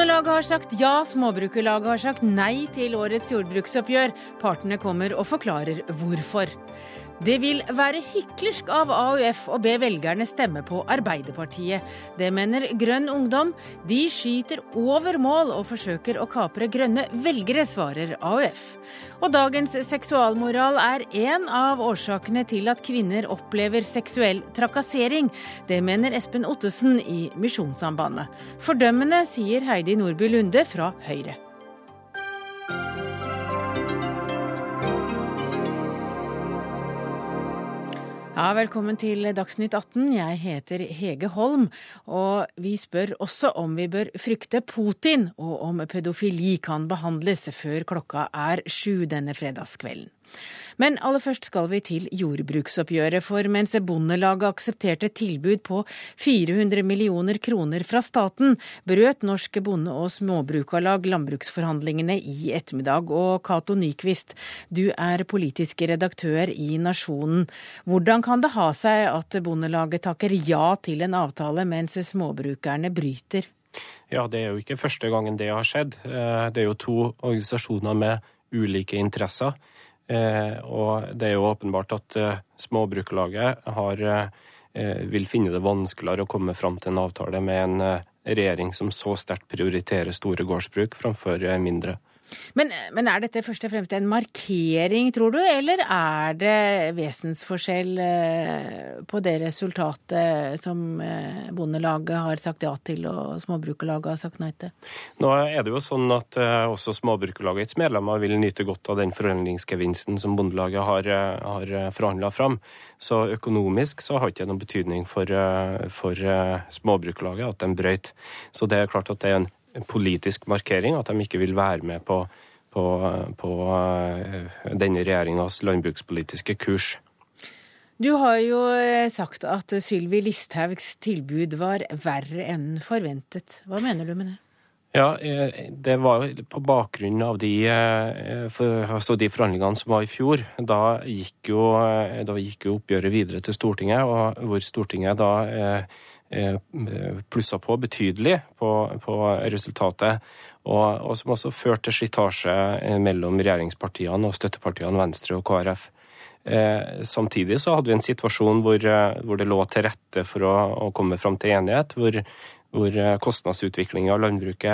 Bondelaget har sagt ja, Småbrukerlaget har sagt nei til årets jordbruksoppgjør. Partene kommer og forklarer hvorfor. Det vil være hyklersk av AUF å be velgerne stemme på Arbeiderpartiet. Det mener Grønn Ungdom. De skyter over mål og forsøker å kapre grønne velgere, svarer AUF. Og dagens seksualmoral er en av årsakene til at kvinner opplever seksuell trakassering. Det mener Espen Ottesen i Misjonssambandet. Fordømmende, sier Heidi Nordby Lunde fra Høyre. Ja, Velkommen til Dagsnytt 18. Jeg heter Hege Holm, og vi spør også om vi bør frykte Putin, og om pedofili kan behandles før klokka er sju denne fredagskvelden. Men aller først skal vi til jordbruksoppgjøret, for mens Bondelaget aksepterte tilbud på 400 millioner kroner fra staten, brøt Norsk Bonde- og Småbrukarlag landbruksforhandlingene i ettermiddag. Og Cato Nyquist, du er politisk redaktør i Nasjonen. Hvordan kan det ha seg at Bondelaget takker ja til en avtale, mens småbrukerne bryter? Ja, det er jo ikke første gangen det har skjedd. Eh, det er jo to organisasjoner med ulike interesser. Eh, og det er jo åpenbart at eh, Småbrukerlaget eh, vil finne det vanskeligere å komme fram til en avtale med en regjering som så sterkt prioriterer store gårdsbruk framfor mindre. Men, men, er dette først og fremst en markering, tror du, eller er det vesensforskjell eh, på det resultatet som eh, Bondelaget har sagt ja til og Småbrukerlaget har sagt nei til? Nå er det jo sånn at eh, også Småbrukerlagets medlemmer vil nyte godt av den forhandlingsgevinsten som Bondelaget har, har forhandla fram. Så økonomisk så har ikke noen betydning for, for Småbrukerlaget at de brøyt. Så det er klart at det er en politisk markering at de ikke vil være med på, på, på eh, denne regjeringas landbrukspolitiske kurs. Du har jo eh, sagt at Sylvi Listhaugs tilbud var verre enn forventet. Hva mener du med det? Ja, eh, Det var på bakgrunn av de, altså de, forhandlingene som var i fjor. Da gikk, jo, da gikk jo oppgjøret videre til Stortinget, og hvor Stortinget da plussa på betydelig på, på resultatet, og, og, som også førte til slitasje eh, mellom regjeringspartiene og støttepartiene Venstre og KrF. Eh, samtidig så hadde vi en situasjon hvor, hvor det lå til rette for å, å komme fram til enighet, hvor, hvor kostnadsutviklinga av landbruket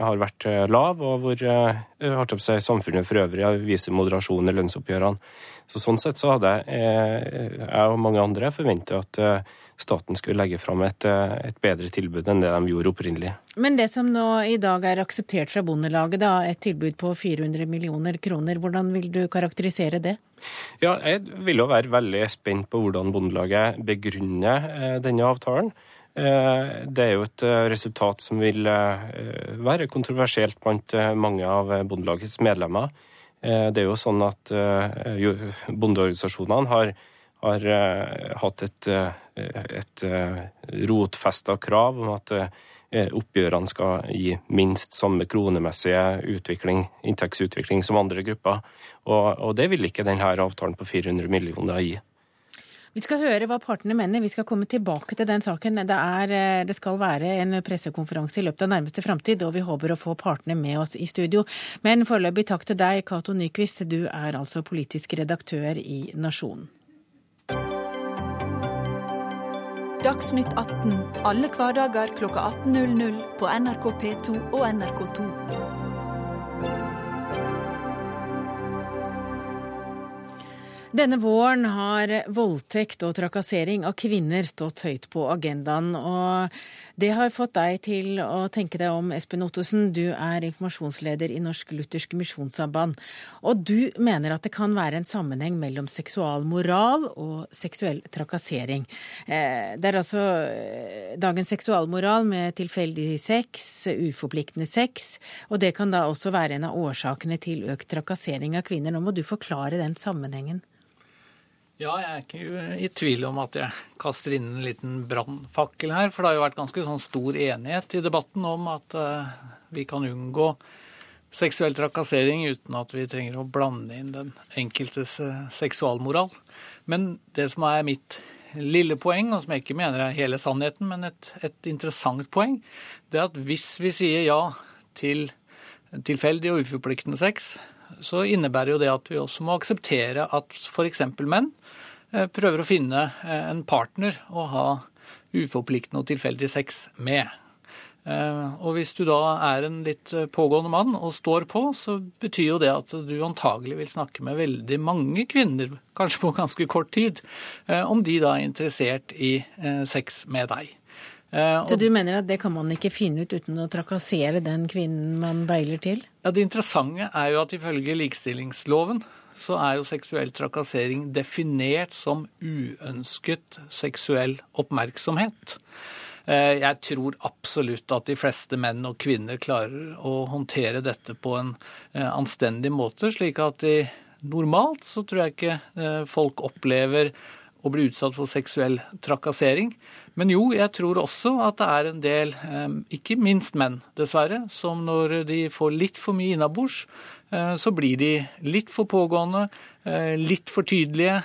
har vært lav, og hvor si, samfunnet for øvrig viser moderasjon i lønnsoppgjørene. Så Sånn sett så hadde jeg og mange andre forventa at staten skulle legge fram et, eh, et, bedre tilbud enn det de gjorde opprinnelig. Men det som nå i dag er akseptert fra Bondelaget, da, et tilbud på 400 millioner kroner, hvordan vil du karakterisere det? Ja, Jeg vil jo være veldig spent på hvordan Bondelaget begrunner eh, denne avtalen. Eh, det er jo et resultat som vil være kontroversielt blant mange av Bondelagets medlemmer. Det er jo sånn at bondeorganisasjonene har har hatt et, et uh, rotfesta krav om at oppgjørene skal gi minst samme kronemessige utvikling, inntektsutvikling som andre grupper. Og, og det vil ikke denne avtalen på 400 millioner gi. Vi skal høre hva partene mener. Vi skal komme tilbake til den saken. Det, er, det skal være en pressekonferanse i løpet av nærmeste framtid, og vi håper å få partene med oss i studio. Men foreløpig takk til deg, Cato Nyquist. Du er altså politisk redaktør i Nasjonen. Dagsnytt 18 alle hverdager kl 18.00 på NRK P2 og NRK2. Denne våren har voldtekt og trakassering av kvinner stått høyt på agendaen. og det har fått deg til å tenke deg om, Espen Ottosen. Du er informasjonsleder i Norsk Luthersk Misjonssamband. Og du mener at det kan være en sammenheng mellom seksualmoral og seksuell trakassering. Eh, det er altså eh, dagens seksualmoral med tilfeldig sex, uforpliktende sex, og det kan da også være en av årsakene til økt trakassering av kvinner. Nå må du forklare den sammenhengen. Ja, jeg er ikke i tvil om at jeg kaster inn en liten brannfakkel her. For det har jo vært ganske sånn stor enighet i debatten om at uh, vi kan unngå seksuell trakassering uten at vi trenger å blande inn den enkeltes uh, seksualmoral. Men det som er mitt lille poeng, og som jeg ikke mener er hele sannheten, men et, et interessant poeng, det er at hvis vi sier ja til tilfeldig og uforpliktende sex, så innebærer jo det at vi også må akseptere at f.eks. menn eh, prøver å finne eh, en partner å ha uforpliktende og tilfeldig sex med. Eh, og hvis du da er en litt pågående mann og står på, så betyr jo det at du antagelig vil snakke med veldig mange kvinner, kanskje på ganske kort tid, om de da er interessert i sex med deg. Så du mener at det kan man ikke finne ut uten å trakassere den kvinnen man beiler til? Ja, Det interessante er jo at ifølge likestillingsloven så er jo seksuell trakassering definert som uønsket seksuell oppmerksomhet. Eh, jeg tror absolutt at de fleste menn og kvinner klarer å håndtere dette på en eh, anstendig måte, slik at de normalt så tror jeg ikke eh, folk opplever å bli utsatt for seksuell trakassering. Men jo, jeg tror også at det er en del, ikke minst menn dessverre, som når de får litt for mye innabords, så blir de litt for pågående, litt for tydelige,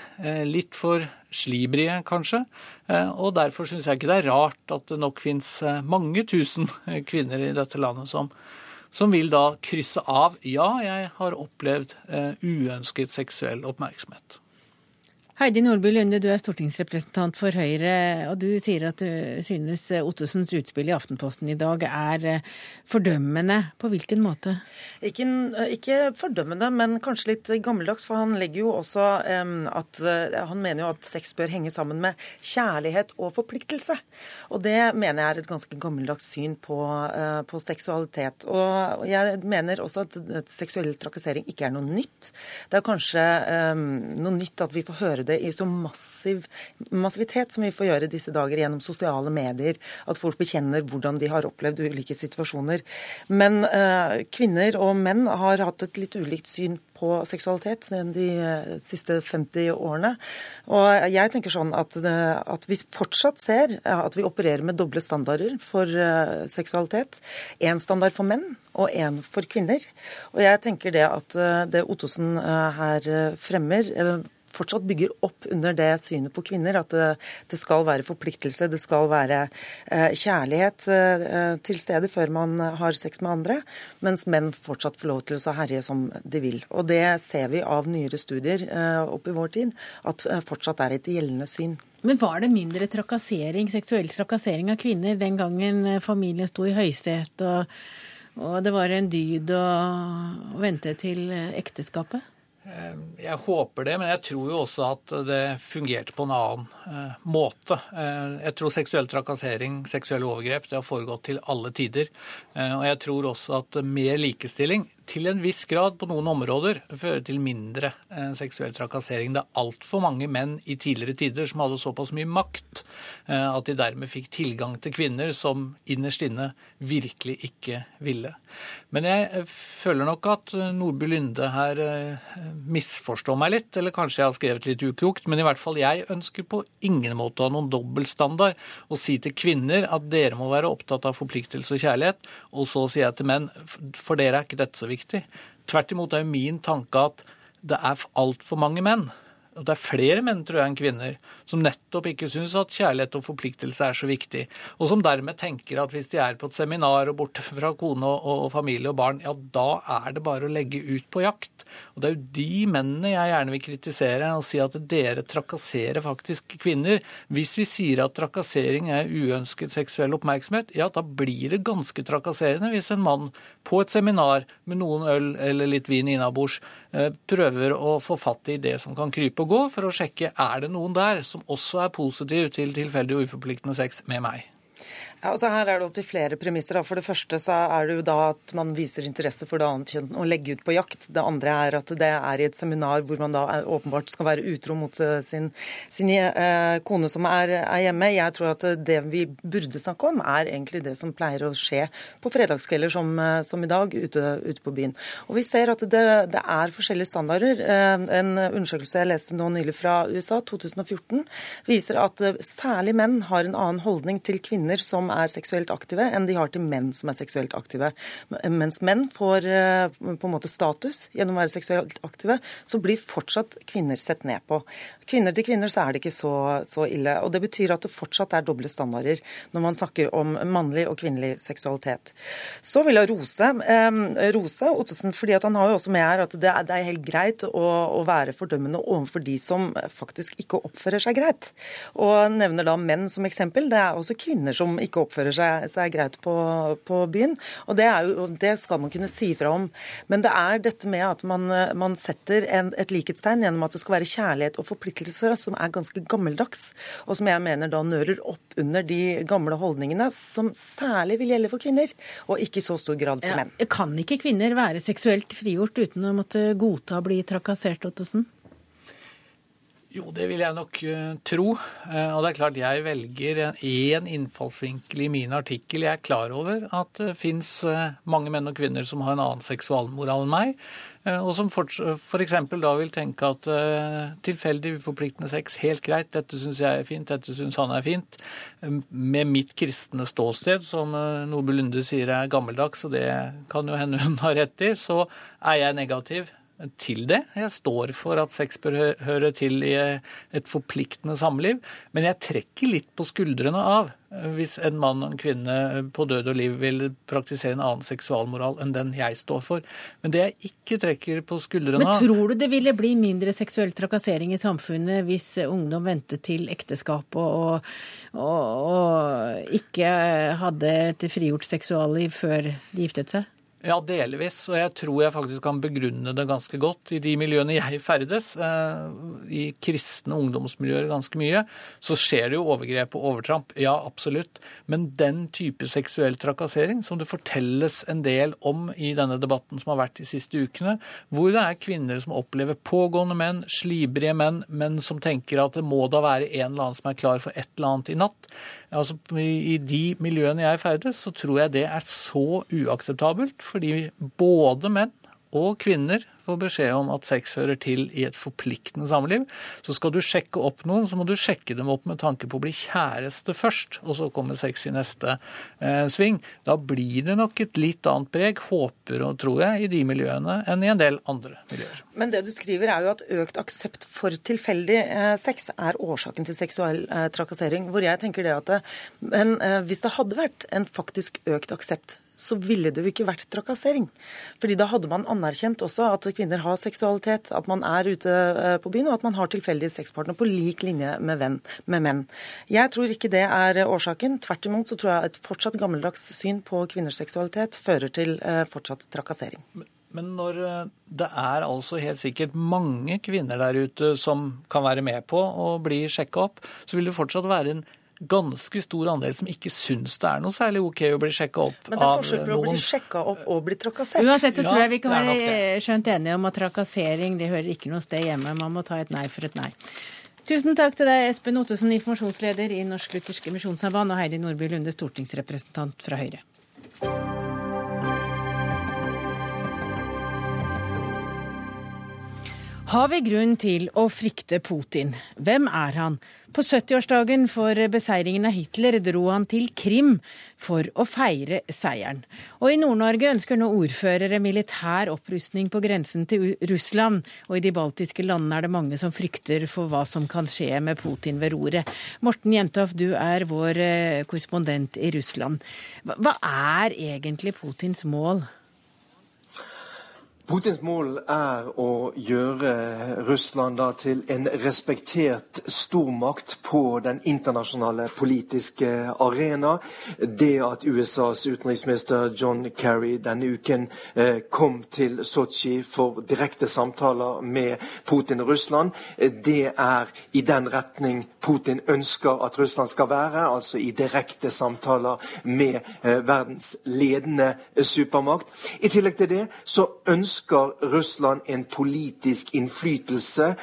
litt for slibrige, kanskje. Eh, og derfor syns jeg ikke det er rart at det nok fins eh, mange tusen eh, kvinner i dette landet som, som vil da krysse av ja, jeg har opplevd uønsket seksuell oppmerksomhet. Heidi Nordby Lunde, du er stortingsrepresentant for Høyre, og du sier at du synes Ottosens utspill i Aftenposten i dag er eh, fordømmende. På hvilken måte? Ikke, ikke fordømmende, men kanskje litt gammeldags. For han legger jo også um, at uh, Han mener jo at sex bør henge sammen med kjærlighet og forpliktelse. Og det mener jeg er et ganske gammeldags syn på, uh, på seksualitet. Og jeg mener også at seksuell trakassering ikke er noe nytt. Det er kanskje um, noe nytt at vi får høre det det i så massiv massivitet som vi får gjøre disse dager gjennom sosiale medier. At folk bekjenner hvordan de har opplevd ulike situasjoner. Men eh, kvinner og menn har hatt et litt ulikt syn på seksualitet de eh, siste 50 årene. Og jeg tenker sånn at, eh, at vi fortsatt ser at vi opererer med doble standarder for seksualitet. Én standard for menn og én for kvinner. Og jeg tenker det at det Ottosen her fremmer fortsatt bygger opp under det synet på kvinner, at det, det skal være forpliktelse, det skal være eh, kjærlighet eh, til stede før man har sex med andre, mens menn fortsatt får lov til å herje som de vil. Og det ser vi av nyere studier eh, opp i vår tid, at eh, fortsatt er et gjeldende syn. Men var det mindre trakassering, seksuell trakassering av kvinner den gangen eh, familien sto i høysetet og, og det var en dyd å vente til eh, ekteskapet? Eh, jeg håper det, men jeg tror jo også at det fungerte på en annen eh, måte. Eh, jeg tror seksuell trakassering, seksuelle overgrep, det har foregått til alle tider. Og jeg tror også at mer likestilling til en viss grad på noen områder fører til mindre eh, seksuell trakassering. Det er altfor mange menn i tidligere tider som hadde såpass mye makt eh, at de dermed fikk tilgang til kvinner som innerst inne virkelig ikke ville. Men jeg eh, føler nok at Nordby Lunde her misforstår meg litt, eller kanskje jeg har skrevet litt uklokt, men i hvert fall jeg ønsker på ingen måte å ha noen dobbeltstandard og si til kvinner at dere må være opptatt av forpliktelse og kjærlighet, og så sier jeg til menn for dere er ikke dette så viktig viktig. Tvert imot er jo min tanke at det er altfor mange menn og det er flere menn tror jeg, enn kvinner som nettopp ikke syns at kjærlighet og forpliktelse er så viktig, og som dermed tenker at hvis de er på et seminar og borte fra kone og, og familie og barn, ja, da er det bare å legge ut på jakt. Og Det er jo de mennene jeg gjerne vil kritisere og si at dere trakasserer faktisk kvinner. Hvis vi sier at trakassering er uønsket seksuell oppmerksomhet, ja, da blir det ganske trakasserende hvis en mann på et seminar med noen øl eller litt vin innabords prøver å få fatt i det som kan krype og gå, for å sjekke er det noen der som også er positiv til tilfeldig og uforpliktende sex med meg. Ja, altså her er det opp til flere premisser. For det første så er det jo da at man viser interesse for det annet kjønn og legge ut på jakt. Det andre er at det er i et seminar hvor man da åpenbart skal være utro mot eh, sin, sin eh, kone som er, er, hjemme. Jeg tror at det vi burde snakke om, er egentlig det som pleier å skje på fredagskvelder som, eh, som i dag ute, ute, på byen. Og vi ser at det, det er forskjellige standarder. Eh, en undersøkelse jeg leste nå nylig fra USA, 2014, viser at særlig menn har en annen holdning til kvinner som er seksuelt aktive, enn de har til menn som er seksuelt aktive. Mens menn får på en måte status gjennom å være seksuelt aktive, så blir fortsatt kvinner sett ned på. Kvinner til kvinner så er det ikke så, så ille. Og det betyr at det fortsatt er doble standarder når man snakker om mannlig og kvinnelig seksualitet. Så vil jeg rose, eh, rose Ottesen, fordi han har jo også med her at det er, det er helt greit å, å, være fordømmende overfor de som faktisk ikke oppfører seg greit. Og nevner da menn som eksempel. Det er også kvinner som ikke oppfører seg, seg greit på, på byen. Og det, jo, det, skal man kunne si fra om. Men det er dette med at man, man setter en, et likhetstegn gjennom at det skal være kjærlighet og forpliktelse, som er ganske gammeldags, og som jeg mener da nører opp under de gamle holdningene som særlig vil gjelde for kvinner, og ikke i så stor grad for menn. kan ikke kvinner være seksuelt frigjort uten å måtte godta å bli trakassert, Ottosen? Jo, det vil jeg nok uh, tro. Uh, og det er klart jeg velger én innfallsvinkel i min artikkel. Jeg er klar over at det uh, fins mange menn og kvinner som har en annen seksualmoral enn meg, og som f.eks. da vil tenke at tilfeldig, uforpliktende sex, helt greit, dette syns jeg er fint, dette syns han er fint. Med mitt kristne ståsted, som Nordby Lunde sier er gammeldags, og det kan jo hende hun har rett i, så er jeg negativ til det. Jeg står for at sex bør høre til i et forpliktende samliv. Men jeg trekker litt på skuldrene av hvis en mann og en kvinne på død og liv vil praktisere en annen seksualmoral enn den jeg står for. Men det jeg ikke trekker på skuldrene av Men tror du det ville bli mindre seksuell trakassering i samfunnet hvis ungdom ventet til ekteskap og, og, og ikke hadde et frigjort seksualliv før de giftet seg? Ja, delvis. Og jeg tror jeg faktisk kan begrunne det ganske godt. I de miljøene jeg ferdes, eh, i kristne ungdomsmiljøer ganske mye, så skjer det jo overgrep og overtramp. Ja, absolutt. Men den type seksuell trakassering som det fortelles en del om i denne debatten som har vært de siste ukene, hvor det er kvinner som opplever pågående menn, slibrige menn, men som tenker at det må da være en eller annen som er klar for et eller annet i natt. Altså, I de miljøene jeg ferdes, så tror jeg det er så uakseptabelt. Fordi både menn og kvinner får beskjed om at sex hører til i et forpliktende samliv. Så skal du sjekke opp noen, så må du sjekke dem opp med tanke på å bli kjæreste først, og så kommer sex i neste eh, sving. Da blir det nok et litt annet preg, håper og tror jeg, i de miljøene enn i en del andre miljøer. Men det du skriver er jo at økt aksept for tilfeldig eh, sex er årsaken til seksuell eh, trakassering. Hvor jeg tenker det at det, Men eh, hvis det hadde vært en faktisk økt aksept så ville det jo ikke vært trakassering. Fordi da hadde man anerkjent også at kvinner har seksualitet, at man er ute eh, på byen, og at man har tilfeldige sexpartnere på lik linje med, venn, med, menn. Jeg tror ikke det er årsaken. Tvert imot så tror jeg et fortsatt gammeldags syn på kvinners seksualitet fører til eh, fortsatt trakassering. Men når eh, det er altså helt sikkert mange kvinner der ute som kan være med på å bli sjekka opp, så vil det fortsatt være en ganske stor andel som ikke syns det er noe særlig OK å bli sjekka opp av noen. Men det er forskjell på å bli sjekka opp og bli trakassert. Uansett så tror jeg vi kan være skjønt enige om at trakassering det hører ikke noe sted hjemme. Man må ta et nei for et nei. Tusen takk til deg, Espen Ottesen, informasjonsleder i Norsk Luthersk Misjonssamband, og Heidi Nordby Lunde, stortingsrepresentant fra Høyre. Har vi grunn til å frykte Putin? Hvem er han? På 70-årsdagen for beseiringen av Hitler dro han til Krim for å feire seieren. Og i Nord-Norge ønsker nå ordførere militær opprustning på grensen til Russland. Og i de baltiske landene er det mange som frykter for hva som kan skje med Putin ved roret. Morten Jentoff, du er vår eh, korrespondent i Russland. Hva er egentlig Putins mål? Putins mål er å gjøre Russland til en respektert stormakt på den internasjonale politiske arena. Det at USAs utenriksminister John Kerry denne uken eh, kom til Sotsji for direkte samtaler med Putin og Russland, det er i den retning Putin ønsker at Russland skal være, altså i direkte samtaler med eh, verdens ledende supermakt. I tillegg til det så ønsker ønsker Russland en politisk innflytelse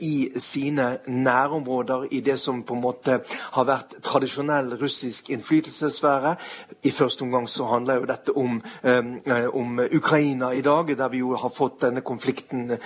i sine nærområder, i det som på en måte har vært tradisjonell russisk innflytelsessfære. I første omgang så handler jo dette om, om Ukraina i dag, der vi jo har fått denne konflikten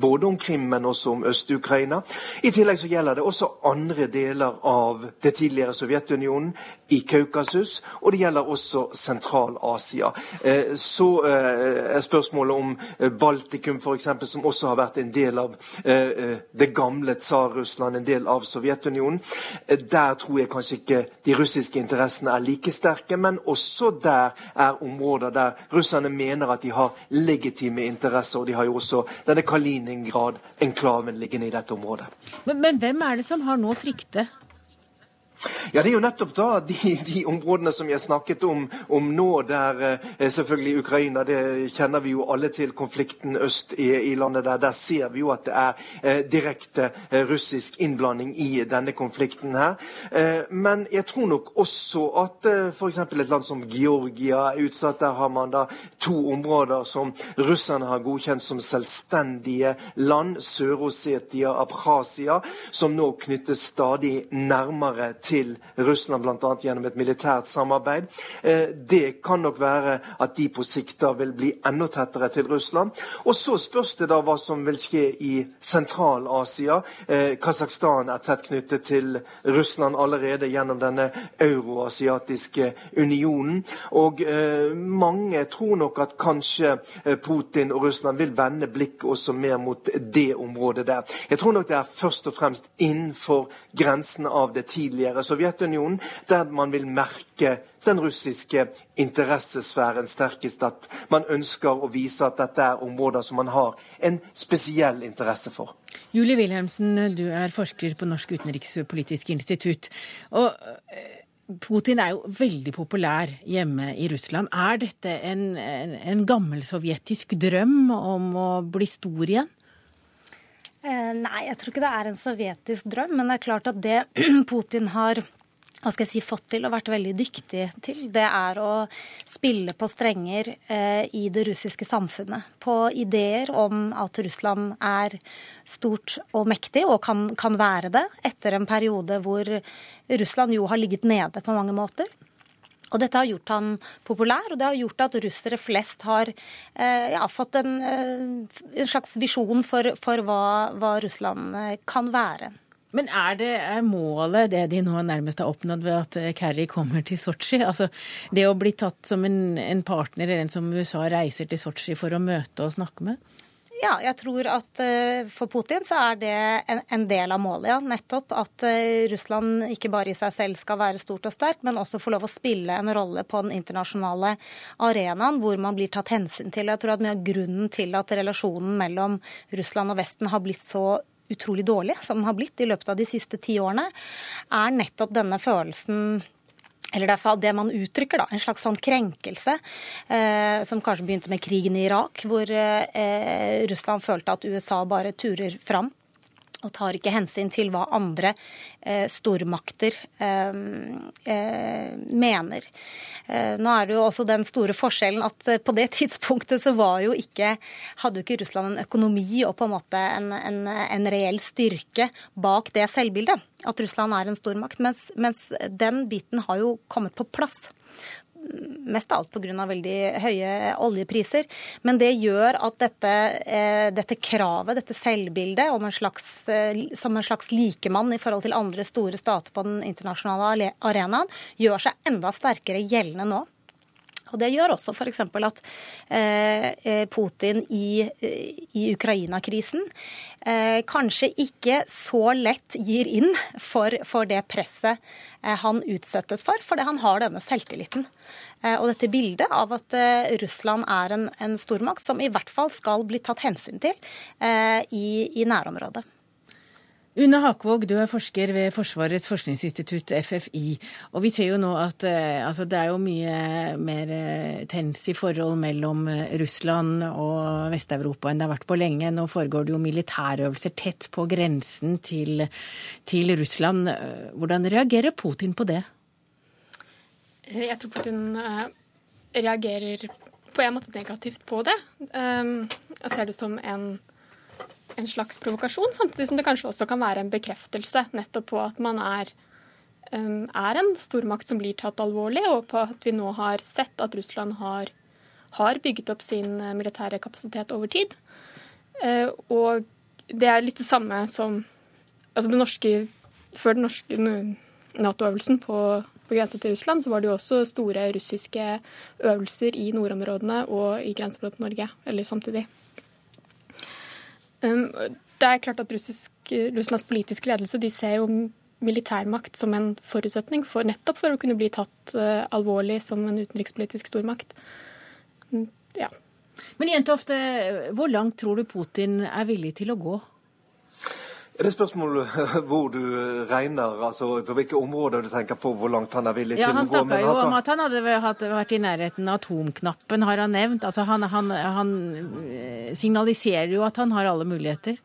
både om Krim, men også om Øst-Ukraina. I tillegg så gjelder det også andre deler av det tidligere Sovjetunionen, i Kaukasus, og det gjelder også Sentral-Asia. Eh, så eh, er spørsmålet om eh, Baltikum, f.eks., som også har vært en del av det gamle Tsar-Russland, en del av Sovjetunionen. Der tror jeg kanskje ikke de russiske interessene er like sterke, men også der er områder der russerne mener at de har legitime interesser, og de har jo også denne Kaliningrad-enklaven liggende i dette området. Men, men hvem er det som har nå fryktet ja, Det er jo nettopp da de, de områdene som jeg snakket om, om nå, der eh, selvfølgelig Ukraina Det kjenner vi jo alle til, konflikten øst i, i, landet der. Der ser vi jo at det er eh, direkte eh, russisk innblanding i denne konflikten her. Eh, men jeg tror nok også at eh, f.eks. et land som Georgia er utsatt. Der har man da to områder som russerne har godkjent som selvstendige land. Sør-Osetia, Abkhasia, som nå knyttes stadig nærmere til Russland, bl.a. gjennom et militært samarbeid. Eh, det kan nok være at de på sikt da vil bli enda tettere til Russland. Og så spørs det da hva som vil skje i Sentral-Asia. Eh, Kasakhstan er tett knyttet til Russland allerede gjennom denne euroasiatiske unionen. Og eh, mange tror nok at kanskje Putin og Russland vil vende blikket også mer mot det området der. Jeg tror nok det er først og fremst innenfor grensen av det tidligere tidligere Sovjetunionen, der man vil merke den russiske interessesfæren sterkest. At man ønsker å vise at dette er områder som man har en spesiell interesse for. Julie Wilhelmsen, du er forsker på Norsk utenrikspolitisk institutt. Og eh, Putin er jo veldig populær hjemme i Russland. Er dette en, en, en gammel sovjetisk drøm om å bli stor igjen? Eh, nei, jeg tror ikke det er en sovjetisk drøm. Men det er klart at det Putin har hva skal jeg si, fått til og vært veldig dyktig til, det er å spille på strenger eh, i det russiske samfunnet. På ideer om at Russland er stort og mektig, og kan, kan være det, etter en periode hvor Russland jo har ligget nede på mange måter. Og dette har gjort han populær, og det har gjort at russere flest har eh, ja, fått en, eh, en, slags visjon for, for hva, hva, Russland eh, kan være. Men er, det, er målet det de nå nærmest har oppnådd ved at Kerry kommer til Sotsji? Altså det å bli tatt som en, en partner, en som USA reiser til Sotsji for å møte og snakke med? Ja, jeg tror at uh, for Putin så er det en, del av målet, ja. Nettopp at uh, Russland ikke bare i seg selv skal være stort og sterkt, men også få lov å spille en rolle på den internasjonale arenaen hvor man blir tatt hensyn til. Jeg tror at mye av grunnen til at relasjonen mellom Russland og Vesten har blitt så utrolig dårlig som den har blitt i løpet av de siste ti årene, er nettopp denne følelsen eller det er det man uttrykker, da, en slags sånn krenkelse, eh, som kanskje begynte med krigen i Irak, hvor eh, Russland følte at USA bare turer fram og tar ikke hensyn til hva andre eh, stormakter eh, eh, mener. Eh, nå er det jo også den store forskjellen at eh, på det tidspunktet så var jo ikke Hadde jo ikke Russland en økonomi og på en måte en, en, en reell styrke bak det selvbildet. At Russland er en stormakt. Mens, mens den biten har jo kommet på plass mest av alt pga. veldig høye oljepriser. Men det gjør at dette, eh, dette kravet, dette selvbildet en slags, eh, som en slags likemann i forhold til andre store stater på den internasjonale arenaen, gjør seg enda sterkere gjeldende nå. Og Det gjør også f.eks. at eh, eh, Putin i, eh, i Ukraina-krisen eh, kanskje ikke så lett gir inn for, for det presset eh, han utsettes for, fordi han har denne selvtilliten. Eh, og dette bildet av at Russland er en, en, stormakt som i hvert fall skal bli tatt hensyn til i, i nærområdet. Une Hakvåg, du er forsker ved Forsvarets forskningsinstitutt, FFI. Og vi ser jo nå at eh, altså, det er jo mye mer eh, tens i forhold mellom eh, Russland og Vest-Europa enn det har vært på lenge. Nå foregår det jo militærøvelser tett på grensen til, til Russland. Hvordan reagerer Putin på det? Jeg tror Putin reagerer på en måte negativt på det. Jeg ser det som en, en, slags provokasjon, samtidig som det kanskje også kan være en bekreftelse nettopp på at man er, um, er en stormakt som blir tatt alvorlig, og på at vi nå har sett at Russland har, har bygget opp sin eh, militære kapasitet over tid. Uh, og det er litt det samme som altså det norske, Før den norske Nato-øvelsen på på grensa til Russland, så var det jo også store russiske øvelser i nordområdene og i grenseområdet Norge, eller samtidig. Um, det er klart at russisk, Russlands politiske ledelse de ser jo militærmakt som en forutsetning for nettopp for å kunne bli tatt uh, alvorlig som en utenrikspolitisk stormakt. Mm, ja. Men Jentoft, hvor langt tror du Putin er villig til å gå? Er det spørsmål hvor du regner, altså på hvilke områder du tenker på hvor langt han er villig ja, til å gå? Han snakka jo altså... om at han hadde vært i nærheten av atomknappen, har han nevnt. Altså han, han, han, eh, signaliserer jo at han har alle muligheter.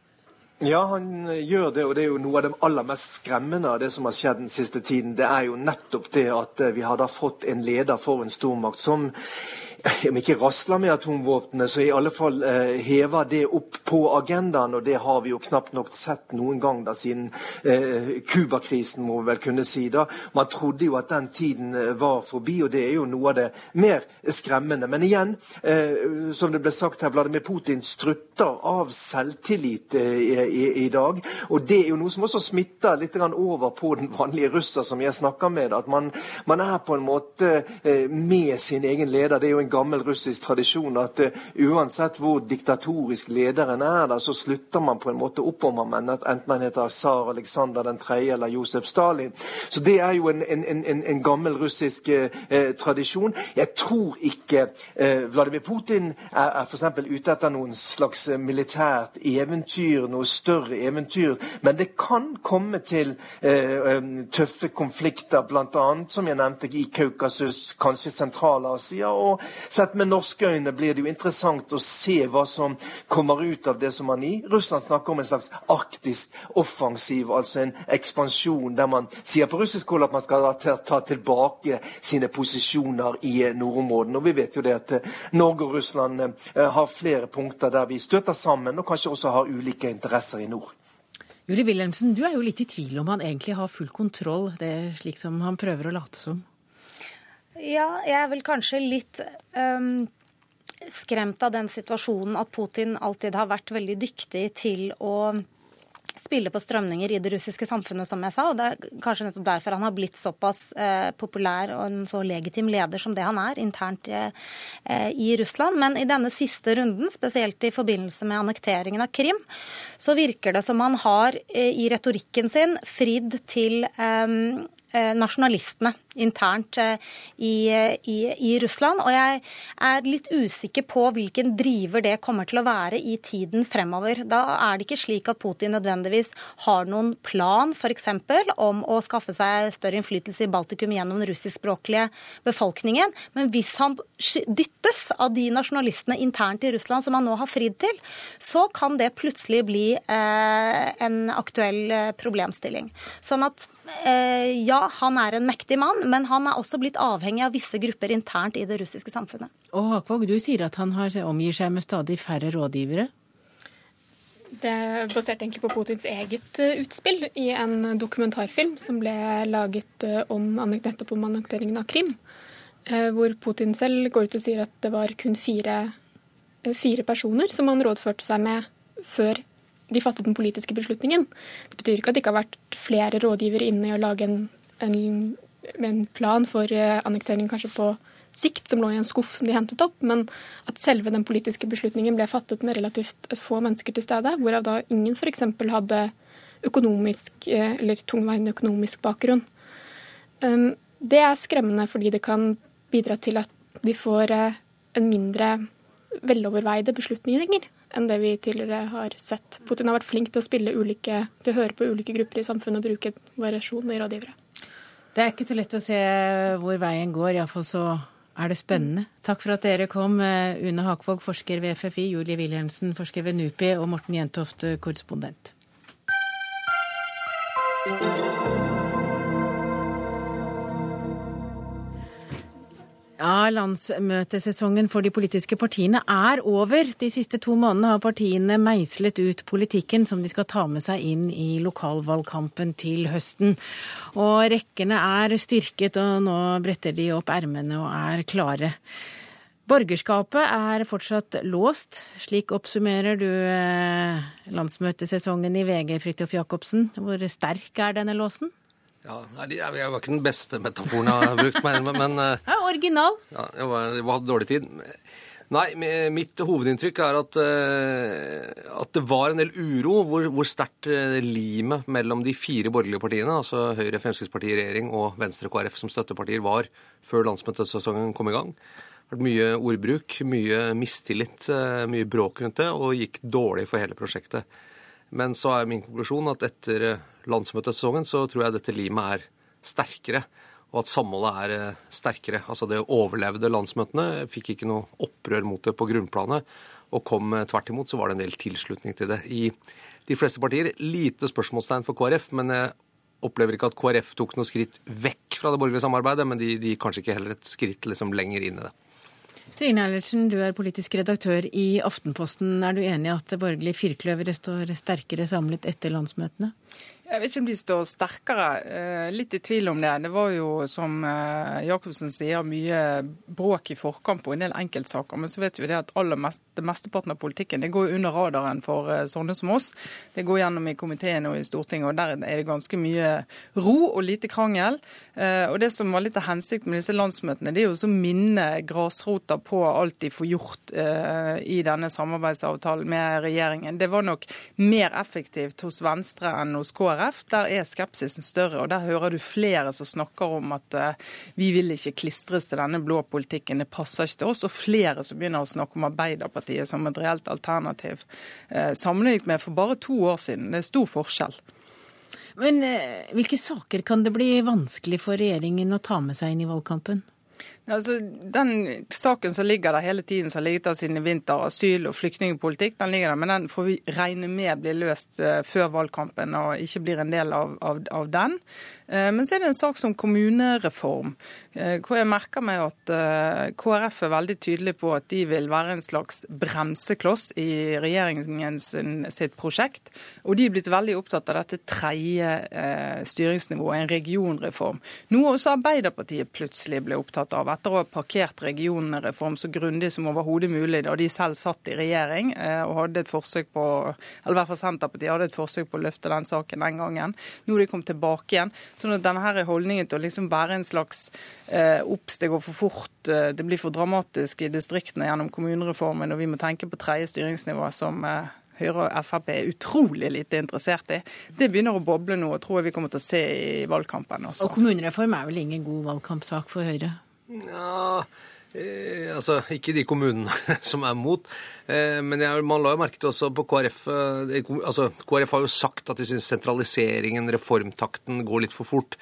Ja, han gjør det, og det er jo noe av det aller mest skremmende av det som har skjedd den siste tiden. Det er jo nettopp det at eh, vi har da fått en leder for en stormakt som om ikke rasler med atomvåpnene, så i alle fall eh, hever det opp på agendaen. Og det har vi jo knapt nok sett noen gang da siden Cuba-krisen, eh, må vi vel kunne si. da. Man trodde jo at den tiden eh, var forbi, og det er jo noe av det mer skremmende. Men igjen, eh, som det ble sagt her, Vladimir Putin strutter av selvtillit eh, i, i, i, dag. Og det er jo noe som også smitter litt over på den vanlige russer som jeg snakker med. At man, man er på en måte eh, med sin egen leder. Det er jo en gammel russisk tradisjon at uh, uansett hvor diktatorisk lederen er, da, så slutter man på en måte opp om ham, enten han heter tsar Aleksander 3. eller Josef Stalin. Så det er jo en, en, en, en gammel russisk uh, tradisjon. Jeg tror ikke Vladimir Putin er, er f.eks. ute etter noen slags militært eventyr, noe større eventyr, men det kan komme til tøffe konflikter, bl.a. som jeg nevnte i Kaukasus, kanskje Sentral-Asia, og Sett med norske øyne blir det jo interessant å se hva som kommer ut av det som man i Russland snakker om en slags arktisk offensiv, altså en ekspansjon der man sier på russisk hold at man skal ta tilbake sine posisjoner i nordområdene. Og vi vet jo det at eh, Norge og Russland eh, har flere punkter der vi støter sammen, og kanskje også har ulike interesser i nord. Julie Wilhelmsen, du er jo litt i tvil om han egentlig har full kontroll, det er slik som han prøver å late som? Ja, jeg er vel kanskje litt um, skremt av den situasjonen at Putin alltid har vært veldig dyktig til å spille på strømninger i det russiske samfunnet, som jeg sa. og Det er kanskje nettopp derfor han har blitt såpass eh, populær og en så legitim leder som det han er internt eh, i Russland. Men i denne siste runden, spesielt i forbindelse med annekteringen av Krim, så virker det som han har eh, i retorikken sin fridd til eh, Eh, nasjonalistene internt eh, i, i, i, Russland. Og jeg er litt usikker på hvilken driver det kommer til å være i tiden fremover. Da er det ikke slik at Putin nødvendigvis har noen plan f.eks. om å skaffe seg større innflytelse i Baltikum gjennom den russiskspråklige befolkningen. Men hvis han dyttes av de nasjonalistene internt i Russland som han nå har fridd til, så kan det plutselig bli eh, en aktuell eh, problemstilling. Sånn at Eh, ja, han er en mektig mann, men han er også blitt avhengig av visse grupper internt i det russiske samfunnet. Og Hakvåg, du sier at han har, omgir seg med stadig færre rådgivere? Det er basert egentlig på Putins eget eh, utspill i en dokumentarfilm som ble laget eh, om, nettopp om annekteringen av Krim. Hvor Putin selv går ut og sier at det var kun fire, fire personer som han rådførte seg med før de fattet den politiske beslutningen. Det betyr ikke at det ikke har vært flere rådgivere inne i å lage en, en, en plan for eh, annektering kanskje på sikt, som lå i en skuff som de hentet opp, men at selve den politiske beslutningen ble fattet med relativt få mennesker til stede, hvorav da ingen f.eks. hadde økonomisk eh, eller tungveiende økonomisk bakgrunn. Um, det er skremmende fordi det kan bidra til at vi får eh, en mindre veloverveide beslutninger enn det vi tidligere har sett. Putin har vært flink til å spille ulike, til å høre på ulike grupper i samfunnet og bruke variasjon i rådgivere. Det er ikke så lett å se hvor veien går, iallfall så er det spennende. Takk for at dere kom, eh, Une Hakvåg, forsker ved FFI, Julie Wilhelmsen, forsker ved NUPI, og Morten Jentoft, korrespondent. Landsmøtesesongen for de politiske partiene er over. De siste to månedene har partiene meislet ut politikken som de skal ta med seg inn i lokalvalgkampen til høsten. Og rekkene er styrket, og nå bretter de opp ermene og er klare. Borgerskapet er fortsatt låst. Slik oppsummerer du eh, landsmøtesesongen i VG, Fridtjof Jacobsen. Hvor sterk er denne låsen? Ja, Det var ikke den beste metaforen jeg har brukt, men, men eh, ja, Original. Ja, jeg, var, jeg hadde dårlig tid. Nei, mitt hovedinntrykk er at, eh, at det var en del uro hvor, hvor sterkt eh, limet mellom de fire borgerlige partiene, altså Høyre, Fremskrittspartiet, regjering og Venstre KrF som støttepartier, var før landsmøtesesongen kom i gang. Det har vært mye ordbruk, mye mistillit, mye bråk rundt det, og gikk dårlig for hele prosjektet. Men så er min konklusjon at etter eh, landsmøtesesongen så tror jeg dette limet er sterkere, og at samholdet er eh, sterkere. Altså det overlevde landsmøtene fikk ikke noe opprør mot det på grunnplanet, og kom eh, tvert imot så var det en del tilslutning til det. I de fleste partier lite spørsmålstegn for KrF, men jeg opplever ikke at KrF tok noe skritt vekk fra det borgerlige samarbeidet, men de, de kanskje ikke heller et skritt liksom lenger inn i det. Trine Eilertsen, du er politisk redaktør i Aftenposten. Er du enig i at det borgerlige firkløveret står sterkere samlet etter landsmøtene? Jeg vet ikke om de står sterkere. Eh, litt i tvil om det. Det var jo, som eh, Jacobsen sier, mye bråk i forkant på en del enkeltsaker. Men så vet vi det at aller mest, det mesteparten av politikken det går under radaren for eh, sånne som oss. Det går gjennom i komiteen og i Stortinget, og der er det ganske mye ro og lite krangel. Og Det som var litt av hensikten med disse landsmøtene, det er jo å minne grasrota på alt de får gjort i denne samarbeidsavtalen med regjeringen. Det var nok mer effektivt hos Venstre enn hos KrF. KrF, der er skepsisen større. og Der hører du flere som snakker om at uh, vi vil ikke klistres til denne blå politikken, det passer ikke til oss. Og flere som begynner å snakke om Arbeiderpartiet som et reelt alternativ. Uh, sammenlignet med for bare to år siden. Det er stor forskjell. Men uh, hvilke saker kan det bli vanskelig for regjeringen å ta med seg inn i valgkampen? Altså, den saken som ligger der hele tiden, som har ligget der siden i vinter, asyl- og flyktningpolitikk, den ligger der, men den får vi regne med blir løst uh, før valgkampen og ikke blir en del av, av, av den. Uh, men så er det en sak som kommunereform, uh, hvor jeg merker meg at KrF er veldig tydelig på at de vil være en slags bremsekloss i regjeringens sitt prosjekt. Og de er blitt veldig opptatt av dette tredje styringsnivået, en regionreform. Noe også Arbeiderpartiet plutselig ble opptatt av etter å ha parkert regionreform så grundig som overhodet mulig da de selv satt i regjering eh, og hadde et forsøk på eller i hvert fall Senterpartiet hadde et forsøk på å løfte den saken den gangen. Nå er de kommet tilbake igjen. Sånn at denne her holdningen til å liksom være en slags eh, obs, det går for fort, eh, det blir for dramatisk i distriktene gjennom kommunereformen, og vi må tenke på tredje styringsnivå som eh, Høyre og Frp er utrolig lite interessert i. Det begynner å boble nå, og tror jeg vi kommer til å se i valgkampen også. Og kommunereform er vel ingen god valgkampsak for Høyre? Ja, eh, altså ikke de kommunene som er mot. Eh, men jeg, man la jo merke til også på KrF eh, altså KrF har jo sagt at de syns sentraliseringen, reformtakten, går litt for fort.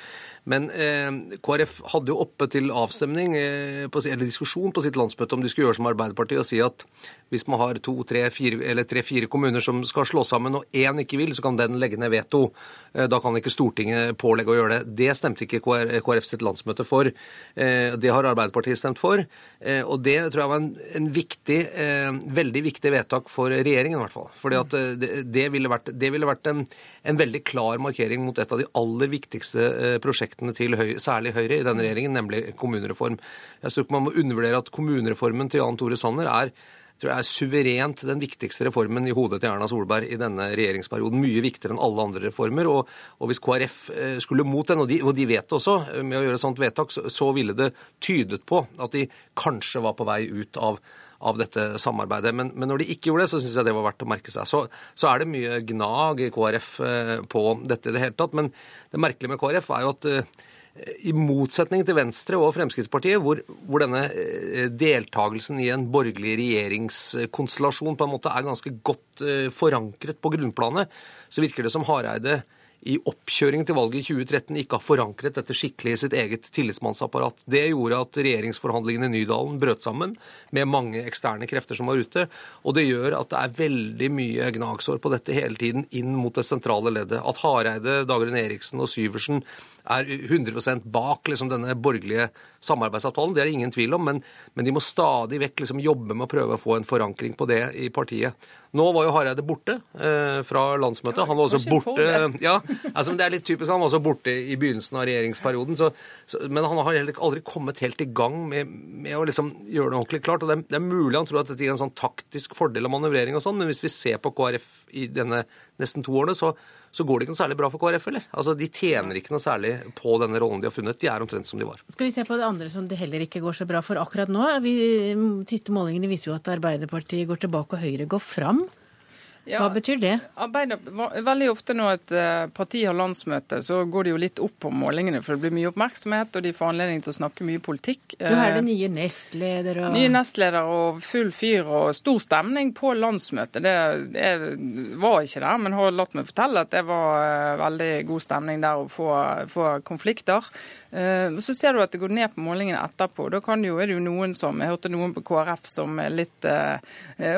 Men eh, KrF hadde jo oppe til avstemning, eh, på, eller diskusjon på sitt landsmøte om de skulle gjøre som Arbeiderpartiet og si at hvis man har to, tre, fire, eller tre-fire kommuner som skal slå sammen, og én ikke vil, så kan den legge ned veto. Eh, da kan ikke Stortinget pålegge å gjøre det. Det stemte ikke KrF sitt landsmøte for. Eh, det har Arbeiderpartiet stemt for. Eh, og det tror jeg var en, en viktig, eh, veldig viktig vedtak for regjeringen, i hvert fall. Fordi at det, det, ville vært, det ville vært en, en, veldig klar markering mot et av de aller viktigste prosjektene prosjektene til Høyre, særlig Høyre i denne regjeringen, nemlig kommunereform. Jeg tror ikke man må undervurdere at kommunereformen til Jan Tore Sanner er tror jeg er suverent den viktigste reformen i hodet til Erna Solberg i denne regjeringsperioden. Mye viktigere enn alle andre reformer. Og, og hvis KrF eh, skulle mot den, og de, og de, vet det også, eh, med å gjøre et sånt vedtak, så, så ville det tydet på at de kanskje var på vei ut av av dette samarbeidet. Men, men, når de ikke gjorde det, så syns jeg det var verdt å merke seg. Så, så, er det mye gnag i KrF eh, på dette i det hele tatt. Men det merkelige med KrF er jo at eh, i motsetning til Venstre og Fremskrittspartiet, hvor, hvor denne eh, deltakelsen i en borgerlig regjeringskonstellasjon på en måte er ganske godt forankret på grunnplanet, så virker det som Hareide i oppkjøringen til valget i 2013 ikke har forankret dette skikkelig i sitt eget tillitsmannsapparat. Det gjorde at regjeringsforhandlingene i Nydalen brøt sammen med mange eksterne krefter som var ute. Og det gjør at det er veldig mye gnagsår på dette hele tiden inn mot det sentrale leddet. At Hareide, Dagrun Eriksen og Syversen er 100% bak liksom, denne borgerlige samarbeidsavtalen, det er det ingen tvil om, men, men de må stadig vekk liksom, jobbe med å prøve å få en forankring på det i partiet. Nå var jo Hareide borte eh, fra landsmøtet. Han var også borte ja, altså, Det er litt typisk, han var også borte i begynnelsen av regjeringsperioden. Så, så, men han har heller aldri kommet helt i gang med, med å liksom gjøre det ordentlig klart. og det er, det er, mulig han tror at dette gir en sånn taktisk fordel av manøvrering og sånn, men hvis vi ser på KrF i denne nesten to årene, så, så går det ikke noe særlig bra for KrF, eller? Altså, De tjener ikke noe særlig på denne rollen de har funnet. De er omtrent som de var. Skal vi se på det andre som det heller ikke går så bra for akkurat nå? Vi, siste målingene viser jo at Arbeiderpartiet går tilbake og Høyre går fram. Ja, Hva betyr det? Arbeider, veldig ofte når et eh, parti har landsmøte, så går det jo litt opp på målingene, for det blir mye oppmerksomhet, og de får anledning til å snakke mye politikk. Du har det eh, nye nestleder og Nye nestleder og full fyr og stor stemning på landsmøtet. Det, det var ikke der, men har latt meg fortelle at det var eh, veldig god stemning der å få, få konflikter. Så ser du at det går ned på målingene etterpå. Da kan jo, er det jo noen som Jeg hørte noen på KrF som litt eh,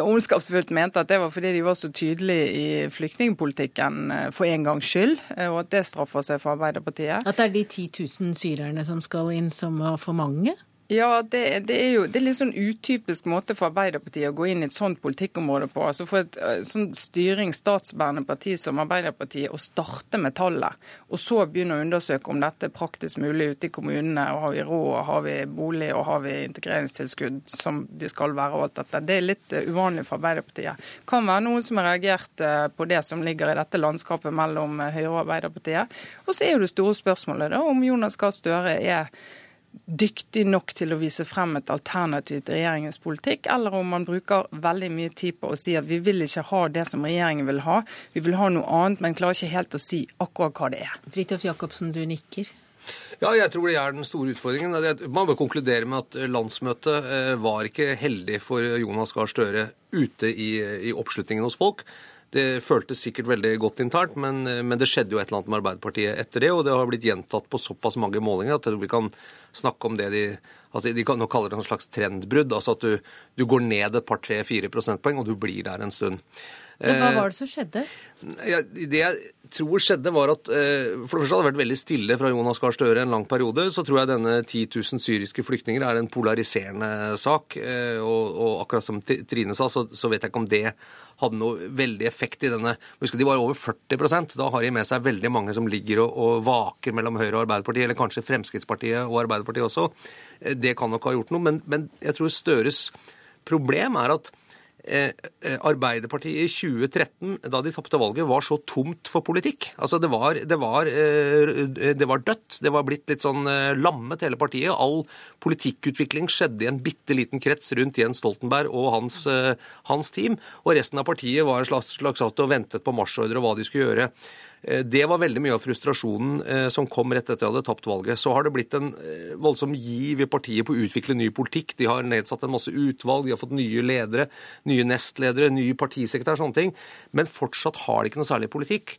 ondskapsfullt mente at det var fordi de var så tydelig i flyktningpolitikken eh, for en gangs skyld, eh, og at det straffer seg for Arbeiderpartiet. At det er de 10 000 syrerne som skal inn som var for mange? Ja, det, det, er jo det er litt sånn utypisk måte for Arbeiderpartiet å gå inn i et sånt politikkområde på. Altså For et eh, sånn styring, statsbærende parti som Arbeiderpartiet å starte med tallet, og så begynne å undersøke om dette er praktisk mulig ute i kommunene. og Har vi råd, har vi bolig og har vi integreringstilskudd som de skal være og alt dette. Det er litt eh, uvanlig for Arbeiderpartiet. Kan være noen som har reagert eh, på det som ligger i dette landskapet mellom Høyre og Arbeiderpartiet. Og så er jo det store spørsmålet da om Jonas Gahr Støre er dyktig nok til å vise frem et alternativ til regjeringens politikk, eller om man bruker veldig mye tid på å si at vi vil ikke ha det som regjeringen vil ha, vi vil ha noe annet, men klarer ikke helt å si akkurat hva det er. Fridtjof Jacobsen, du nikker. Ja, jeg tror det er den store utfordringen. Man bør konkludere med at landsmøtet eh, var ikke heldig for Jonas Gahr Støre ute i, i oppslutningen hos folk. Det føltes sikkert veldig godt internt, men, men, det skjedde jo et eller annet med Arbeiderpartiet etter det, og det har blitt gjentatt på såpass mange målinger at vi kan snakke om det de altså de kan, nå kaller det en slags trendbrudd. altså At du, du går ned et par, tre, fire prosentpoeng, og du blir der en stund. Ja, hva var det som skjedde? Det jeg tror skjedde, var at eh, For det første hadde det vært veldig stille fra Jonas Gahr Støre en lang periode. Så tror jeg denne 10 000 syriske flyktninger er en polariserende sak. Eh, og, og, akkurat som Trine sa, så, så, vet jeg ikke om det hadde noe veldig effekt i denne Husk de var over 40% Da har de med seg veldig mange som ligger og, og vaker mellom Høyre og Arbeiderpartiet, eller kanskje Fremskrittspartiet og Arbeiderpartiet også. Eh, det kan nok ha gjort noe. Men, men jeg tror Støres problem er at Eh, eh, Arbeiderpartiet i 2013, da de tapte valget, var så tomt for politikk. Altså det var, det, var, eh, det var, dødt. Det var blitt litt sånn lammet, hele partiet. All politikkutvikling skjedde i en bitte liten krets rundt Jens Stoltenberg og hans, hans team. Og resten av partiet var en slags, slags og ventet på marsjordre og hva de skulle gjøre. Eh, det var veldig mye av frustrasjonen eh, som kom rett etter at de hadde tapt valget. Så har det blitt en eh, voldsom giv i partiet på å utvikle ny politikk. De har nedsatt en masse utvalg, de har fått nye ledere, nye nestledere, nye partisekretær, sånne ting. Men fortsatt har de ikke noe særlig politikk,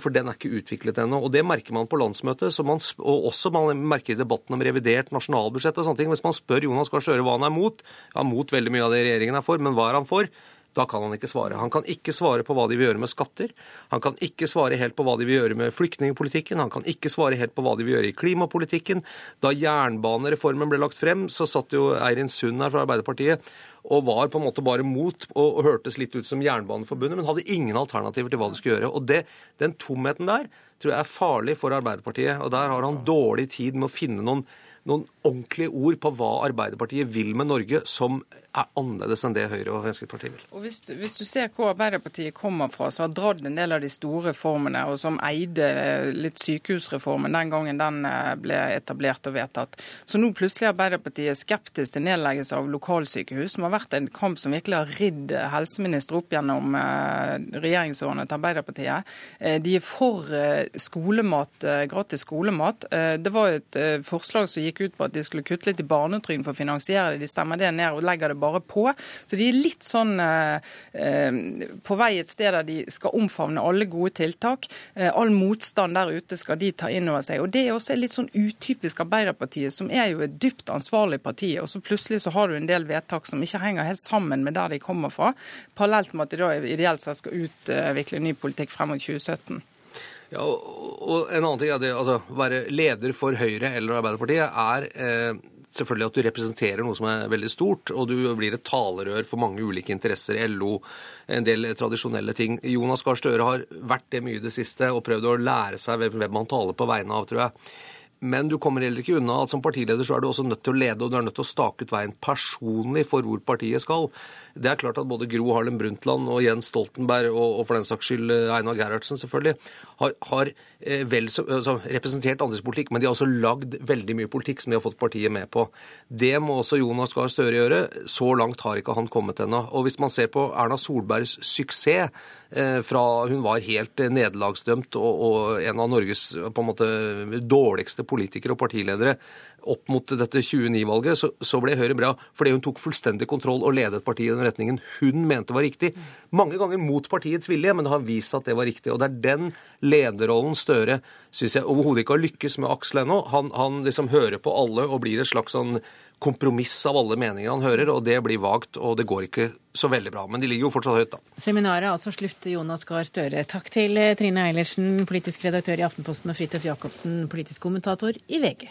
for den er ikke utviklet ennå. Og det merker man på landsmøtet, man, og også man merker i debatten om revidert nasjonalbudsjett og sånne ting. Hvis man spør Jonas Gahr Støre hva han er mot, ja, mot veldig mye av det regjeringen er for, men hva er han for? Da kan han ikke svare. Han kan ikke svare på hva de vil gjøre med skatter. Han kan ikke svare helt på hva de vil gjøre med flyktningpolitikken. Han kan ikke svare helt på hva de vil gjøre i klimapolitikken. Da jernbanereformen ble lagt frem, så satt jo Eirin Sund her fra Arbeiderpartiet og var på en måte bare mot og, hørtes litt ut som Jernbaneforbundet, men hadde ingen alternativer til hva de skulle gjøre. Og det, Den tomheten der tror jeg er farlig for Arbeiderpartiet. Og der har han dårlig tid med å finne noen noen ordentlige ord på hva Arbeiderpartiet vil med Norge, som er annerledes enn det Høyre og Fremskrittspartiet vil. Og hvis, hvis, du ser hvor Arbeiderpartiet kommer fra, så har dratt en del av de store reformene, og som eide eh, litt sykehusreformen den gangen den eh, ble etablert og vedtatt. Så nå plutselig er Arbeiderpartiet skeptisk til nedleggelse av lokalsykehus, som har vært en kamp som virkelig har ridd helseministre opp gjennom eh, regjeringsårene til Arbeiderpartiet. De er for skolemat, gratis skolemat. Det var et forslag som gikk gikk ut på at de skulle kutte litt i barnetrygden for å finansiere det. De stemmer det ned og legger det bare på. Så de er litt sånn eh, på vei et sted der de skal omfavne alle gode tiltak. Eh, all motstand der ute skal de ta inn over seg. Og Det er også litt sånn utypisk Arbeiderpartiet, som er jo et dypt ansvarlig parti. Og så plutselig så har du en del vedtak som ikke henger helt sammen med der de kommer fra. Parallelt med at de da ideelt sett skal utvikle ny politikk frem mot 2017. Ja, og en annen ting er det, altså, Være leder for Høyre eller Arbeiderpartiet er eh, selvfølgelig at du representerer noe som er veldig stort, og du blir et talerør for mange ulike interesser. LO, en del tradisjonelle ting. Jonas Gahr Støre har vært det mye i det siste og prøvd å lære seg hvem han taler på vegne av, tror jeg. Men du kommer heller ikke unna at som partileder så er du også nødt til å lede, og du er nødt til å stake ut veien personlig for hvor partiet skal. Det er klart at både Gro Harlem Brundtland og Jens Stoltenberg, og, og for den saks skyld eh, Einar Gerhardsen selvfølgelig, har, har eh, vel så, altså, representert andres men de har også lagd veldig mye politikk som de har fått partiet med på. Det må også Jonas Gahr Støre gjøre. Så langt har ikke han kommet ennå. Og hvis man ser på Erna Solbergs suksess eh, fra hun var helt nederlagsdømt og, og, en av Norges på en måte dårligste politikere og partiledere opp mot dette 29-valget, så, så, ble Høyre bra fordi hun tok fullstendig kontroll og ledet partiet i den retningen hun mente var riktig. Mange ganger mot partiets vilje, men det har vist at det var riktig. Og det er den lederrollen Støre syns jeg overhodet ikke har lykkes med Aksel ennå. Han, han, liksom hører på alle og blir et slags sånn kompromiss av alle meninger han hører, og det blir vagt, og det går ikke så veldig bra. Men de ligger jo fortsatt høyt, da. Seminaret altså slutt, Jonas Gahr Støre. Takk til Trine Eilertsen, politisk redaktør i Aftenposten, og Fridtjof Jacobsen, politisk kommentator i VG.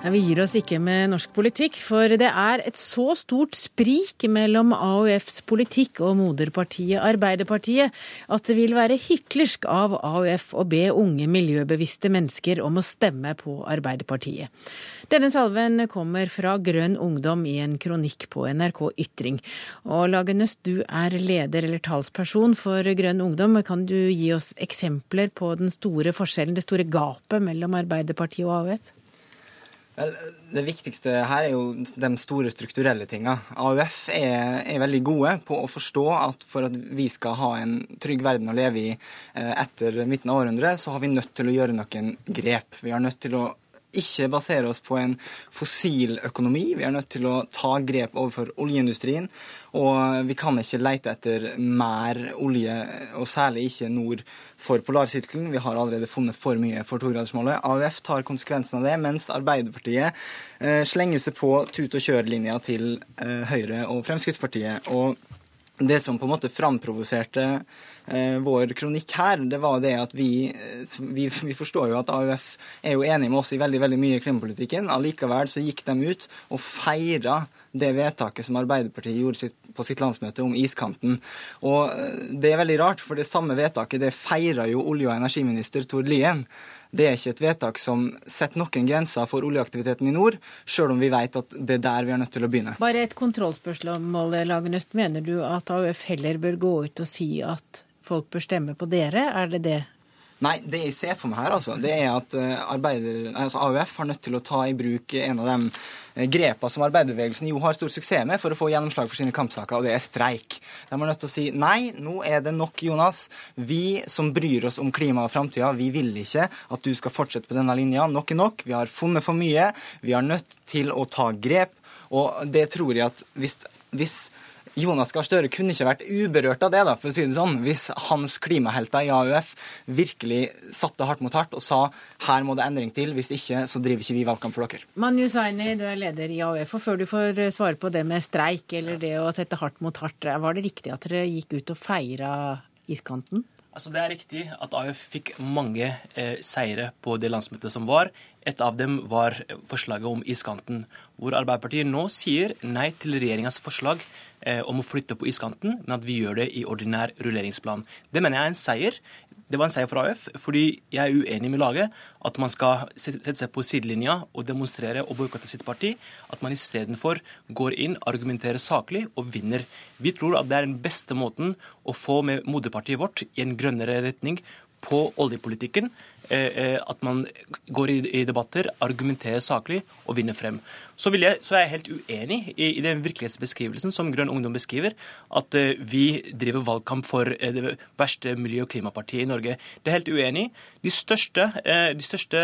Vi gir oss ikke med norsk politikk, for det er et så stort sprik mellom AUFs politikk og moderpartiet Arbeiderpartiet at det vil være hyklersk av AUF å be unge miljøbevisste mennesker om å stemme på Arbeiderpartiet. Denne salven kommer fra Grønn Ungdom i en kronikk på NRK Ytring. Og Lagenøst, du er leder eller talsperson for Grønn Ungdom. Kan du gi oss eksempler på den store forskjellen, det store gapet mellom Arbeiderpartiet og AUF? Det viktigste her er jo de store strukturelle tinga. AUF er, er, veldig gode på å forstå at for at vi skal ha en trygg verden å leve i eh, etter midten av århundret, så har vi nødt til å gjøre noen grep. Vi har nødt til å ikke basere oss på en fossil økonomi. Vi er nødt til å ta grep overfor oljeindustrien. Og vi kan ikke lete etter mer olje, og særlig ikke nord for polarsirkelen. Vi har allerede funnet for mye for togradersmålet. AUF tar konsekvensen av det, mens Arbeiderpartiet eh, slenger seg på tut og kjør-linja til eh, Høyre og Fremskrittspartiet. Og det som på en måte framprovoserte vår kronikk her, det var det at vi, eh, vi, vi, forstår jo at AUF er jo enig med oss i veldig veldig mye i klimapolitikken. Allikevel så gikk de ut og feira det vedtaket som Arbeiderpartiet gjorde sitt, på sitt landsmøte om iskanten. Og eh, det er veldig rart, for det samme vedtaket det feira jo olje- og energiminister Tord Lien. Det er ikke et vedtak som setter noen grenser for oljeaktiviteten i nord, sjøl om vi vet at det er der vi er nødt til å begynne. Bare et kontrollspørsmål, Lagenøst. Mener du at AUF heller bør gå ut og si at folk bør stemme på dere? Er det det Nei, det jeg ser for meg her, altså, det er at eh, arbeider, altså AUF har nødt til å ta i bruk en av de eh, grepa som arbeiderbevegelsen jo har stor suksess med for å få gjennomslag for sine kampsaker, og det er streik. De er nødt til å si nei, nå er det nok, Jonas. Vi som bryr oss om klima og framtida, vi vil ikke at du skal fortsette på denne linja. Nok er nok. Vi har funnet for mye. Vi er nødt til å ta grep. Og det tror jeg at hvis, hvis Jonas Gahr Støre kunne ikke vært uberørt av det, da, for å si det sånn, hvis hans klimahelter i AUF virkelig satte hardt mot hardt og sa her må det endring til, hvis ikke så driver ikke vi valgkamp for dere. Manu Saini, du er leder i AUF, og før du får svare på det med streik eller det å sette hardt mot hardt, var det riktig at dere gikk ut og feira iskanten? Altså Det er riktig at AUF fikk mange eh, seire på det landsmøtet som var. Et av dem var forslaget om iskanten, hvor Arbeiderpartiet nå sier nei til regjeringas forslag eh, om å flytte på iskanten, men at vi gjør det i ordinær rulleringsplan. Det mener jeg er en seier. Det var en seier for AUF, fordi jeg er uenig med laget at man skal sette seg på sidelinja og demonstrere og boikotte sitt parti. At man istedenfor går inn, argumenterer saklig og vinner. Vi tror at det er den beste måten å få med moderpartiet vårt i en grønnere retning på oljepolitikken at man går i debatter, argumenterer saklig og vinner frem. Så, jeg, så, er jeg helt uenig i, i, den virkelighetsbeskrivelsen som Grønn Ungdom beskriver, at uh, vi driver valgkamp for det verste miljø- og klimapartiet i Norge. Det er helt uenig. De største, de største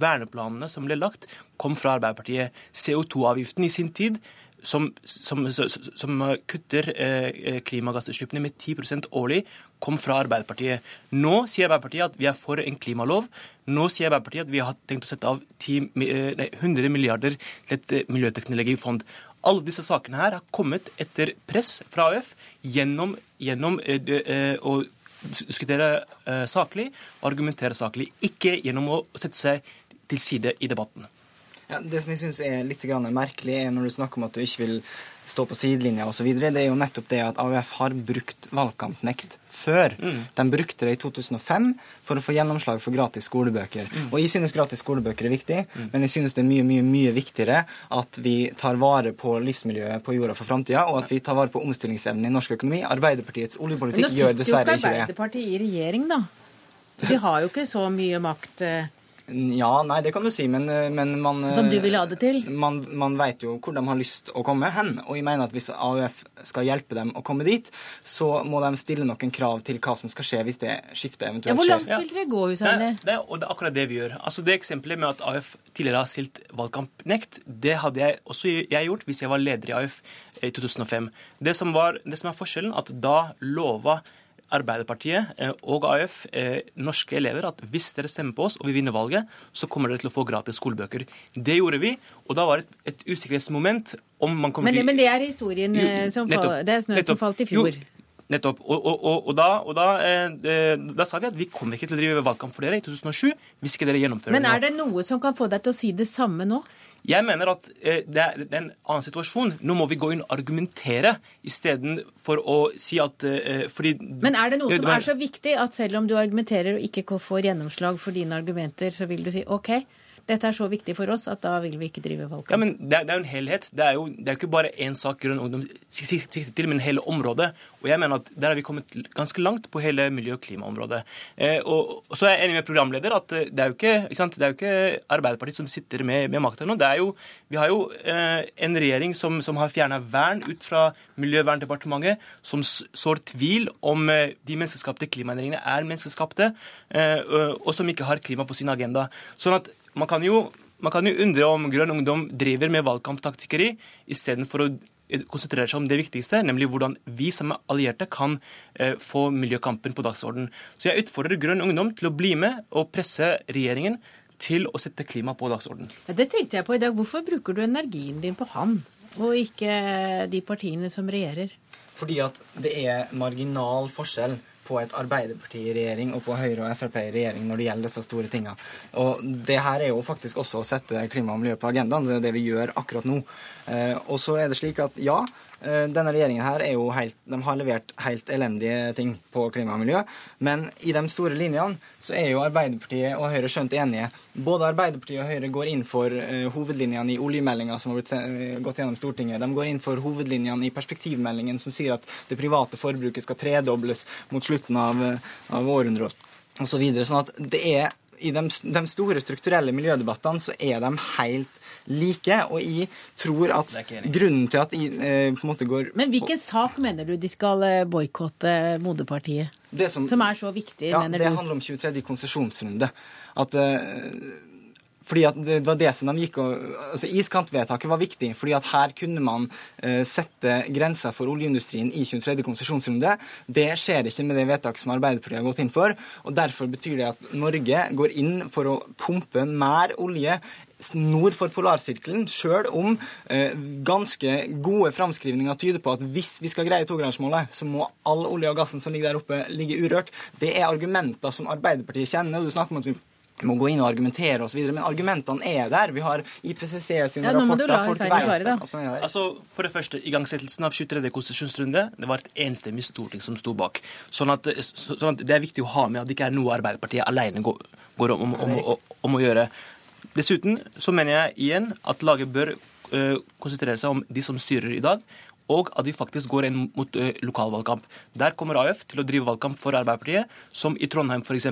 verneplanene som ble lagt, kom fra Arbeiderpartiet. CO2-avgiften i sin tid som, som, som kutter eh, klimagassutslippene med 10% årlig, kom fra Arbeiderpartiet. Nå sier Arbeiderpartiet at vi er for en klimalov. Nå sier Arbeiderpartiet at vi har tenkt å sette av 10, eh, nei, 100 milliarder til et eh, miljøteknologifond. Alle disse sakene her har kommet etter press fra AUF gjennom, gjennom eh, å diskutere saklig, argumentere saklig. Ikke gjennom å sette seg til side i debatten. Ja, det som jeg syns er litt merkelig, er når du snakker om at du ikke vil stå på sidelinja osv., det er jo nettopp det at AUF har brukt valgkampnekt før. Mm. De brukte det i 2005 for å få gjennomslag for gratis skolebøker. Mm. Og jeg synes gratis skolebøker er viktig, mm. men jeg synes det er mye, mye, mye viktigere at vi tar vare på livsmiljøet på jorda for framtida, og at vi tar vare på omstillingsevnen i norsk økonomi. Arbeiderpartiets oljepolitikk gjør dessverre ikke det. Men Nå sitter jo ikke Arbeiderpartiet i regjering, da. De har jo ikke så mye makt. Eh ja, nei, det kan du si, men, eh, men man Som du vil ha det til? Eh, man, man vet jo hvor de har lyst å komme hen. Og jeg mener at hvis AUF skal hjelpe dem å komme dit, så må de stille noen krav til hva som skal skje hvis det skiftet eventuelt skjer. Ja, hvor langt vil dere gå, Husseini? Det, det, og det er akkurat det vi gjør. Altså Det eksempelet med at AUF tidligere har stilt valgkampnekt, det hadde jeg også jeg gjort hvis jeg var leder i AUF i 2005. Det som, var, det som er forskjellen, at da lova Arbeiderpartiet eh, og AUF, eh, norske elever, at hvis dere stemmer på oss og vi vinner valget, så kommer dere til å få gratis skolebøker. Det gjorde vi, og da var det et, et usikkerhetsmoment om man kommer men, til Men det er historien jo, eh, som, nettopp, fall, det er snø som falt i fjor. Jo, nettopp. Og, og, og, og da, da, eh, da, sa vi at vi kommer ikke til å drive valgkamp for dere i 2007 hvis ikke dere gjennomfører det. Men er det noe som kan få deg til å si det samme nå? Jeg mener at eh, det er en annen situasjon. Nå må vi gå inn og argumentere istedenfor å si at eh, fordi Men er det noe som er så viktig at selv om du argumenterer og ikke får gjennomslag for dine argumenter, så vil du si OK? Dette er så viktig for oss at da vil vi ikke drive valgkamp. Ja, men Det er, det er jo en helhet. Det er jo det er ikke bare én sak Grønn Ungdom sikter til, men hele området. Og jeg mener at Der har vi kommet ganske langt på hele miljø- og klimaområdet. Eh, og, og, så er jeg enig med programleder at eh, det er jo ikke, ikke det er jo ikke Arbeiderpartiet som sitter med, med makta nå. Det er jo, vi har jo eh, en regjering som, som har fjerna vern ut fra Miljøverndepartementet, som sår tvil om eh, de menneskeskapte klimaendringene er menneskeskapte, eh, og som ikke har klima på sin agenda. Sånn at man kan jo, man kan jo undre om Grønn Ungdom driver med valgkamptaktikkeri istedenfor å konsentrere seg om det viktigste, nemlig hvordan vi som er allierte kan eh, få miljøkampen på dagsorden. Så jeg utfordrer Grønn Ungdom til å bli med og presse regjeringen til å sette klima på dagsorden. Ja, det tenkte jeg på i dag. Hvorfor bruker du energien din på han, og ikke de partiene som regjerer? Fordi at det er marginal forskjell på et Arbeiderparti i regjering og på Høyre og Frp i regjering når det gjelder disse store tingene. Og det her er jo faktisk også å sette klima og miljø på agendaen. Det er det vi gjør akkurat nå. Eh, og så er det slik at ja, denne regjeringen her er jo helt, de har levert helt elendige ting på klima og miljø. Men i de store linjene så er jo Arbeiderpartiet og Høyre skjønt enige. Både Arbeiderpartiet og Høyre går inn for uh, hovedlinjene i oljemeldinga som har blitt uh, gått gjennom Stortinget. De går inn for hovedlinjene i perspektivmeldingen som sier at det private forbruket skal tredobles mot slutten av, av århundret osv. Så videre, sånn at det er i de, de store strukturelle miljødebattene så er de helt like. Og jeg tror at grunnen til at jeg eh, på en måte går Men hvilken sak mener du de skal eh, boikotte moderpartiet? Som, som, er så viktig, ja, mener du? Det handler om 23. konsesjonsrunde. At eh, fordi at det var det som de gikk og, altså Iskantvedtaket var viktig, fordi at her kunne man uh, sette grenser for oljeindustrien i 23. konsesjonsrunde. Det skjer ikke med det vedtaket som Arbeiderpartiet har gått inn for. og Derfor betyr det at Norge går inn for å pumpe mer olje nord for polarsirkelen, sjøl om eh, ganske gode framskrivninger tyder på at hvis vi skal greie togradersmålet, så må all olje og gassen som ligger der oppe, ligge urørt. Det er argumenter som Arbeiderpartiet kjenner. og Du snakker om at vi må gå inn og argumentere osv. Men argumentene er der. Vi har IPCC sine ja, rapporter. Folk vet at de er Altså, For det første, igangsettelsen av 23. konsesjonsrunde det var et enstemmig storting som sto bak. Sånn at, sånn at, Det er viktig å ha med at det ikke er noe Arbeiderpartiet alene går, går om, om, om, om, å gjøre. Dessuten så mener jeg igjen at laget bør uh, konsentrere seg om de som styrer i dag, og at vi faktisk går inn mot ø, lokalvalgkamp. Der kommer AUF til å drive valgkamp for Arbeiderpartiet, som i Trondheim f.eks.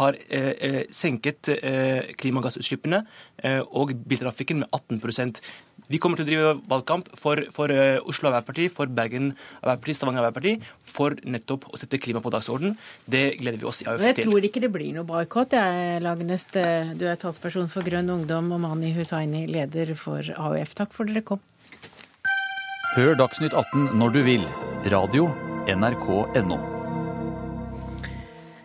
har uh, senket uh, klimagassutslippene og biltrafikken med 18% Vi kommer til å drive valgkamp for, for Oslo Arbeiderparti, for Bergen Arbeiderparti, Stavanger Arbeiderparti, for nettopp å sette klima på dagsorden. Det gleder vi oss i AUF til. Jeg tror ikke det blir noe boikott, jeg, Lagnest. Du er talsperson for Grønn Ungdom, og Mani Hussaini, leder for AUF. Takk for dere kom. Hør Dagsnytt 18 når du vil. Radio NRK.no.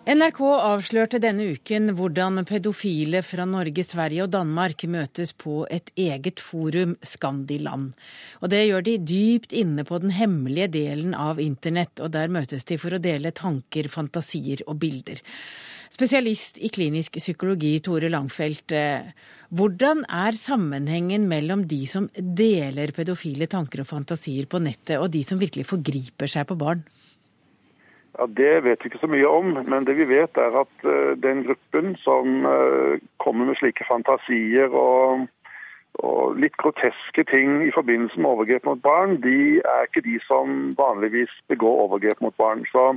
NRK avslørte denne uken hvordan pedofile fra Norge, Sverige og Danmark møtes på et eget forum, Skandiland. Og det gjør de dypt inne på den hemmelige delen av internett, og der møtes de for å dele tanker, fantasier og bilder. Spesialist i klinisk psykologi, Tore Langfelt. Eh, hvordan er sammenhengen mellom de som deler pedofile tanker og fantasier på nettet, og de som virkelig forgriper seg på barn? Ja, Det vet vi ikke så mye om, men det vi vet er at uh, den gruppen som uh, kommer med slike fantasier og, og, litt groteske ting i forbindelse med overgrep mot barn, de er ikke de som vanligvis begår overgrep mot barn. Så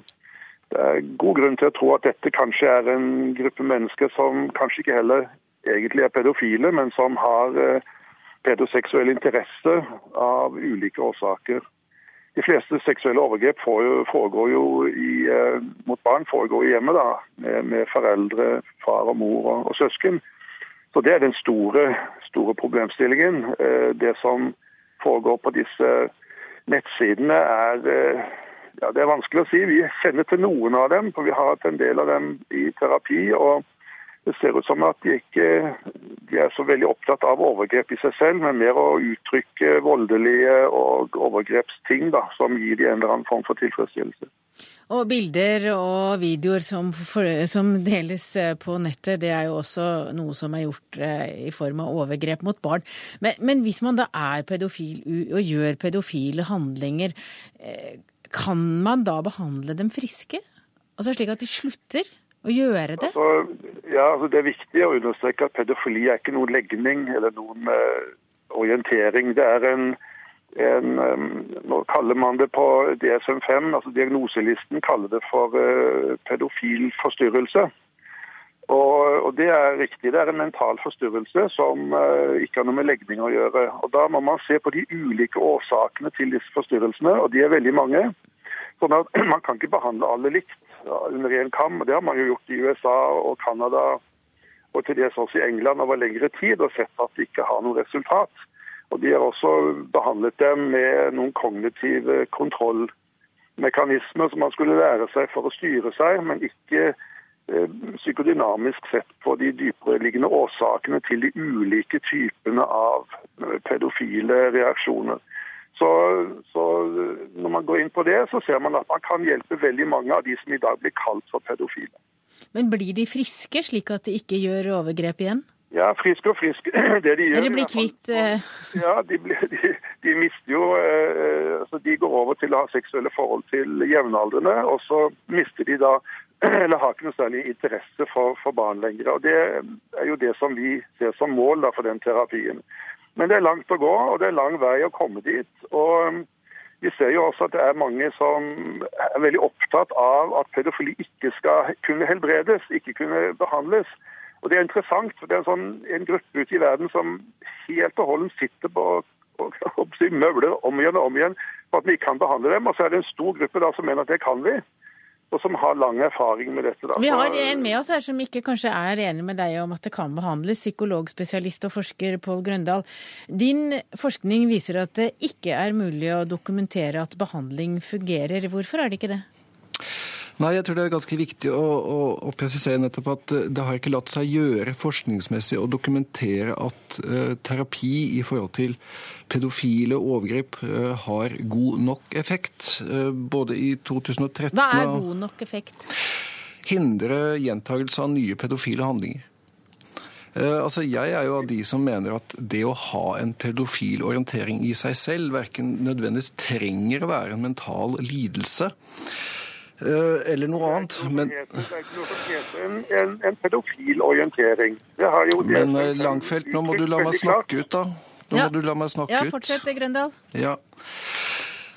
det er god grunn til å tro at dette kanskje er en gruppe mennesker som kanskje ikke heller egentlig er pedofile, men som har uh, pedoseksuell interesse av ulike årsaker. De fleste seksuelle overgrep foregår jo i, eh, mot barn foregår i hjemmet, da, med, foreldre, far og mor og, og, søsken. Så Det er den store, store problemstillingen. Eh, det som foregår på disse nettsidene, er eh, ja, det er vanskelig å si. Vi kjenner til noen av dem, for vi har hatt en del av dem i terapi. og det ser ut som at de ikke de er så veldig opptatt av overgrep i seg selv, men mer å uttrykke voldelige og overgrepsting da, som gir de en eller annen form for tilfredsstillelse. Og bilder og videoer som, som, deles eh, på nettet, det er jo også noe som er gjort eh, i form av overgrep mot barn. Men, men hvis man da er pedofil og gjør pedofile handlinger, eh, kan man da behandle dem friske? Altså slik at de slutter? å gjøre det? Altså, ja, altså Det er viktig å understreke at pedofili er ikke noen legning eller noen uh, orientering. Det er en, en um, Nå kaller man det på DSM-5, altså diagnoselisten kaller det for uh, pedofil forstyrrelse. Og, og, det er riktig. Det er en mental forstyrrelse som uh, ikke har noe med legning å gjøre. Og Da må man se på de ulike årsakene til disse forstyrrelsene, og de er veldig mange. Sånn at Man kan ikke behandle alle likt under én kam. Det har man jo gjort i USA og Canada og til dels også i England over lengre tid og sett at det ikke har noe resultat. Og De har også behandlet dem med noen kognitive kontrollmekanismer som man skulle lære seg for å styre seg, men ikke psykodynamisk sett på de dypereliggende årsakene til de ulike typene av eh, pedofile reaksjoner. Så, så, når man går inn på det, så ser man at man kan hjelpe veldig mange av de som i dag blir kalt for pedofile. Men blir de friske, slik at de ikke gjør overgrep igjen? Ja, friske og friske. Det de gjør Eller blir kvitt. Ja, de, de, de, mister jo altså De går over til å ha seksuelle forhold til jevnaldrende, og så mister de da eller har ikke noe særlig interesse for, for barn lenger. Og Det er jo det som vi ser som mål da, for den terapien. Men det er langt å gå, og det er lang vei å komme dit. Og um, vi ser jo også at det er mange som er veldig opptatt av at pedofili ikke skal kunne helbredes, ikke kunne behandles. Og Det er interessant, for det er en, sånn, en gruppe ute i verden som helt og holdent sitter på og, og, møbler om igjen og om igjen for at vi kan behandle dem. Og så er det en stor gruppe da som mener at det kan vi og som har lang erfaring med dette. Da. Vi har en med oss her som ikke kanskje er enig med deg om at det kan behandles, psykologspesialist og forsker Pål Grøndal. Din forskning viser at det ikke er mulig å dokumentere at behandling fungerer. Hvorfor er det ikke det? Nei, jeg tror det er ganske viktig å, å, å, presisere nettopp at det har ikke latt seg gjøre forskningsmessig å dokumentere at uh, terapi i forhold til pedofile overgrep uh, har god nok effekt. Uh, både i 2013 Hva er god nok effekt? Hindre gjentagelse av nye pedofile handlinger. Altså, Jeg er jo av de som mener at det å ha en pedofil orientering i seg selv verken nødvendigvis trenger å være en mental lidelse. Eh, eller noe annet. Men, det er ikke noe som heter en, en, en pedofil orientering. men eh, Langfelt, nå må du la meg snakke ut, da. Nå ja. må du la meg snakke ut. ja, fortsett Fortsett, Grøndal. Ja.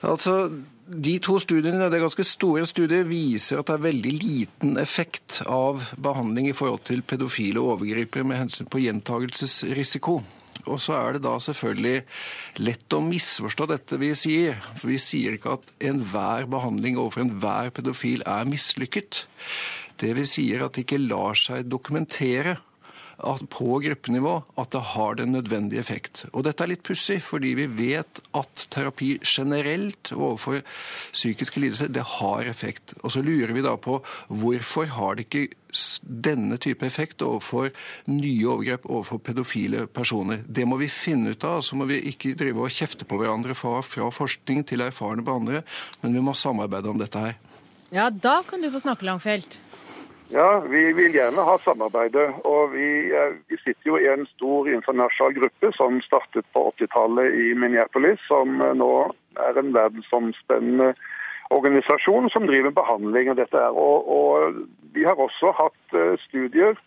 Altså, De to studiene, det er ganske store studier, viser at det er veldig liten effekt av behandling i forhold til pedofile overgripere med hensyn på gjentagelsesrisiko. Og så er det da selvfølgelig lett å misforstå dette vi sier. For vi sier ikke at enhver behandling overfor enhver pedofil er mislykket. Det vi sier at det ikke lar seg dokumentere på gruppenivå at det har den nødvendige effekt. Og dette er litt pussig, fordi vi vet at terapi generelt overfor psykiske lidelser, det har effekt. Og så lurer vi da på hvorfor har det ikke denne type effekt overfor nye overgrep overfor pedofile personer. Det må vi finne ut av. Så må vi ikke drive og kjefte på hverandre fra, fra forskning til erfarne behandlere, men vi må samarbeide om dette her. Ja, da kan du få snakke, Langfelt. Ja, vi vil gjerne ha samarbeidet. Og vi, eh, vi sitter jo i en stor internasjonal gruppe som startet på 80-tallet i Minneapolis, som eh, nå er en verdensomspennende organisasjon som driver behandling av dette. Og, og vi har også hatt eh, studier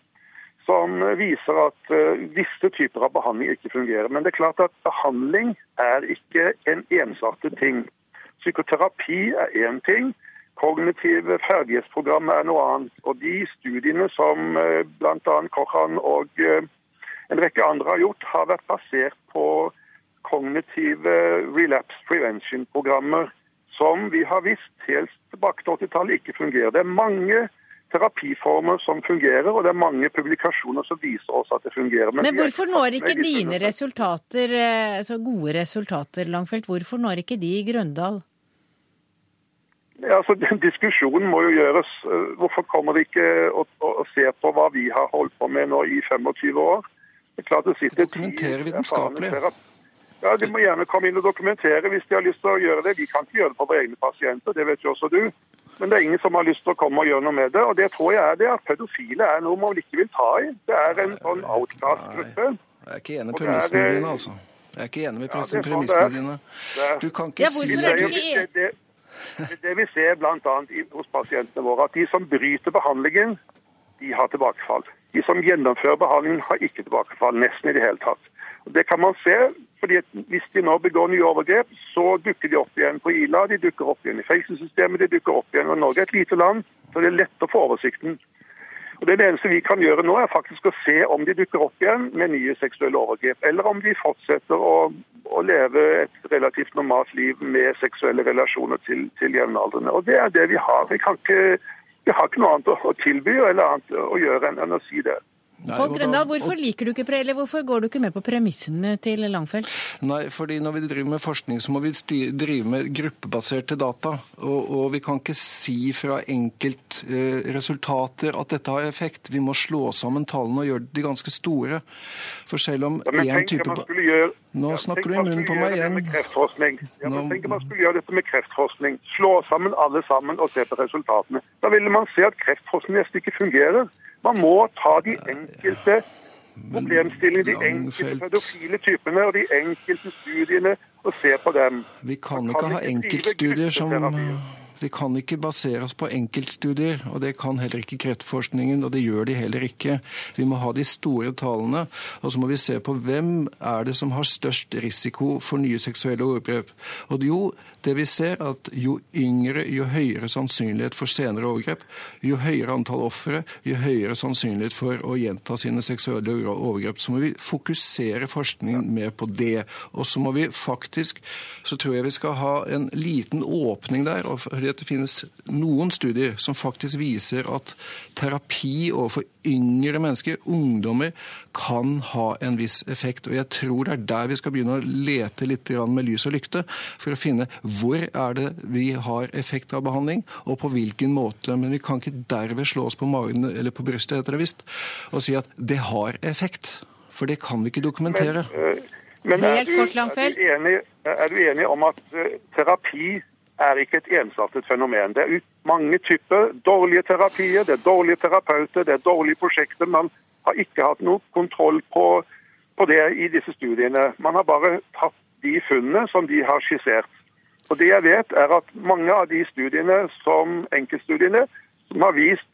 som viser at visse typer av behandling ikke fungerer. Men det er klart at behandling er ikke en ensartet ting. Psykoterapi er én ting. Kognitive ferdighetsprogrammer er noe annet. Og de studiene som eh, bl.a. Kochan og eh, en rekke andre har gjort, har vært basert på kognitive relapse prevention-programmer som vi har visst helt tilbake til 80-tallet ikke fungerer. Det er mange terapiformer som fungerer, og det er mange publikasjoner som viser oss at det fungerer. Men er hvorfor når ikke dine resultater, eh, altså gode resultater, Langfelt, hvorfor når ikke de i Grøndal? Ja, altså, den Diskusjonen må jo gjøres. Eh, Hvorfor kommer de ikke og, og, og ser på hva vi har holdt på med nå i 25 år? Det er klart det sitter Dokumentere vitenskapelig. Ja, De må gjerne komme inn og dokumentere hvis de har lyst til å gjøre det. Vi kan ikke gjøre det på våre egne pasienter, det vet jo også du. Men det er ingen som har lyst til å komme og gjøre noe med det. Og det tror jeg er det at pedofile er noe man ikke vil ta i. Det er en sånn outcast-gruppe. Jeg er ikke enig i premissene eh, dine, altså. Jeg er ikke enig med Ja, sånn premissene er. dine. Du kan ikke si det, er du det, det, det, vi ser bl.a. hos pasientene våre, at de som bryter behandlingen, de har tilbakefall. De som gjennomfører behandlingen, har ikke tilbakefall, nesten i det hele tatt. Og Det kan man se, fordi hvis de nå begår nye overgrep, så dukker de opp igjen på Ila, de dukker opp igjen i fengselssystemet, de dukker opp igjen. Og Norge er et lite land, så det er lett å få oversikten. Og Det eneste vi kan gjøre nå, er faktisk å se om de dukker opp igjen med nye seksuelle overgrep, eller om de fortsetter å, å leve et relativt normalt liv med seksuelle relasjoner til, til jevnaldrende. Og Det er det vi har. Vi, ikke, vi har ikke noe annet å, å tilby eller annet å gjøre enn, enn å si det. Pål Grøndal, hvorfor liker du ikke pre- eller hvorfor går du ikke med på premissene til Langfeldt? Nei, fordi når vi driver med forskning, så må vi drive med gruppebaserte data. Og, og vi kan ikke si fra enkeltresultater at dette har effekt. Vi må slå sammen tallene og gjøre de ganske store. For selv om Ja, én tenk type man gjøre Nå ja, snakker du i munnen på meg igjen. Ja, men Nå- tenk om man skulle gjøre dette med kreftforskning. Slå sammen alle sammen og se på resultatene. Da ville man se at kreftforskning nesten ikke fungerer. Man må ta de enkelte problemstillingene, de enkelte pedofile typene og de enkelte studiene og se på dem. Vi kan kan ikke ha enkeltstudier som. Vi kan ikke basere oss på enkeltstudier, og det kan heller ikke kreftforskningen, og det gjør de heller ikke. Vi må ha de store tallene, og så må vi se på hvem er det som har størst risiko for nye seksuelle overgrep. Og jo, det vi ser at jo yngre, jo høyere sannsynlighet for senere overgrep, jo høyere antall ofre, jo høyere sannsynlighet for å gjenta sine seksuelle overgrep. Så må vi fokusere forskningen mer på det. Og så må vi faktisk, så tror jeg vi skal ha en liten åpning der, fordi at det finnes noen studier som faktisk viser at terapi overfor yngre mennesker, ungdommer, kan ha en viss effekt. Og jeg tror det er der vi skal begynne å lete litt med lys og lykte, for å finne hvor er det vi har effekt av behandling, og på hvilken måte. Men vi kan ikke derved slå oss på magen eller på brystet etter det visst, og si at det har effekt. For det kan vi ikke dokumentere. Men, Men er du, er, du enig, er du enig om at eh, terapi er ikke et ensartet fenomen? Det er mange typer dårlige terapier, det er dårlige terapeuter, det er dårlige prosjekter. Man har ikke hatt noe kontroll på, på det i disse studiene. Man har bare tatt de funnene som de har skissert. Og det jeg vet er at mange av de studiene som enkeltstudiene som har vist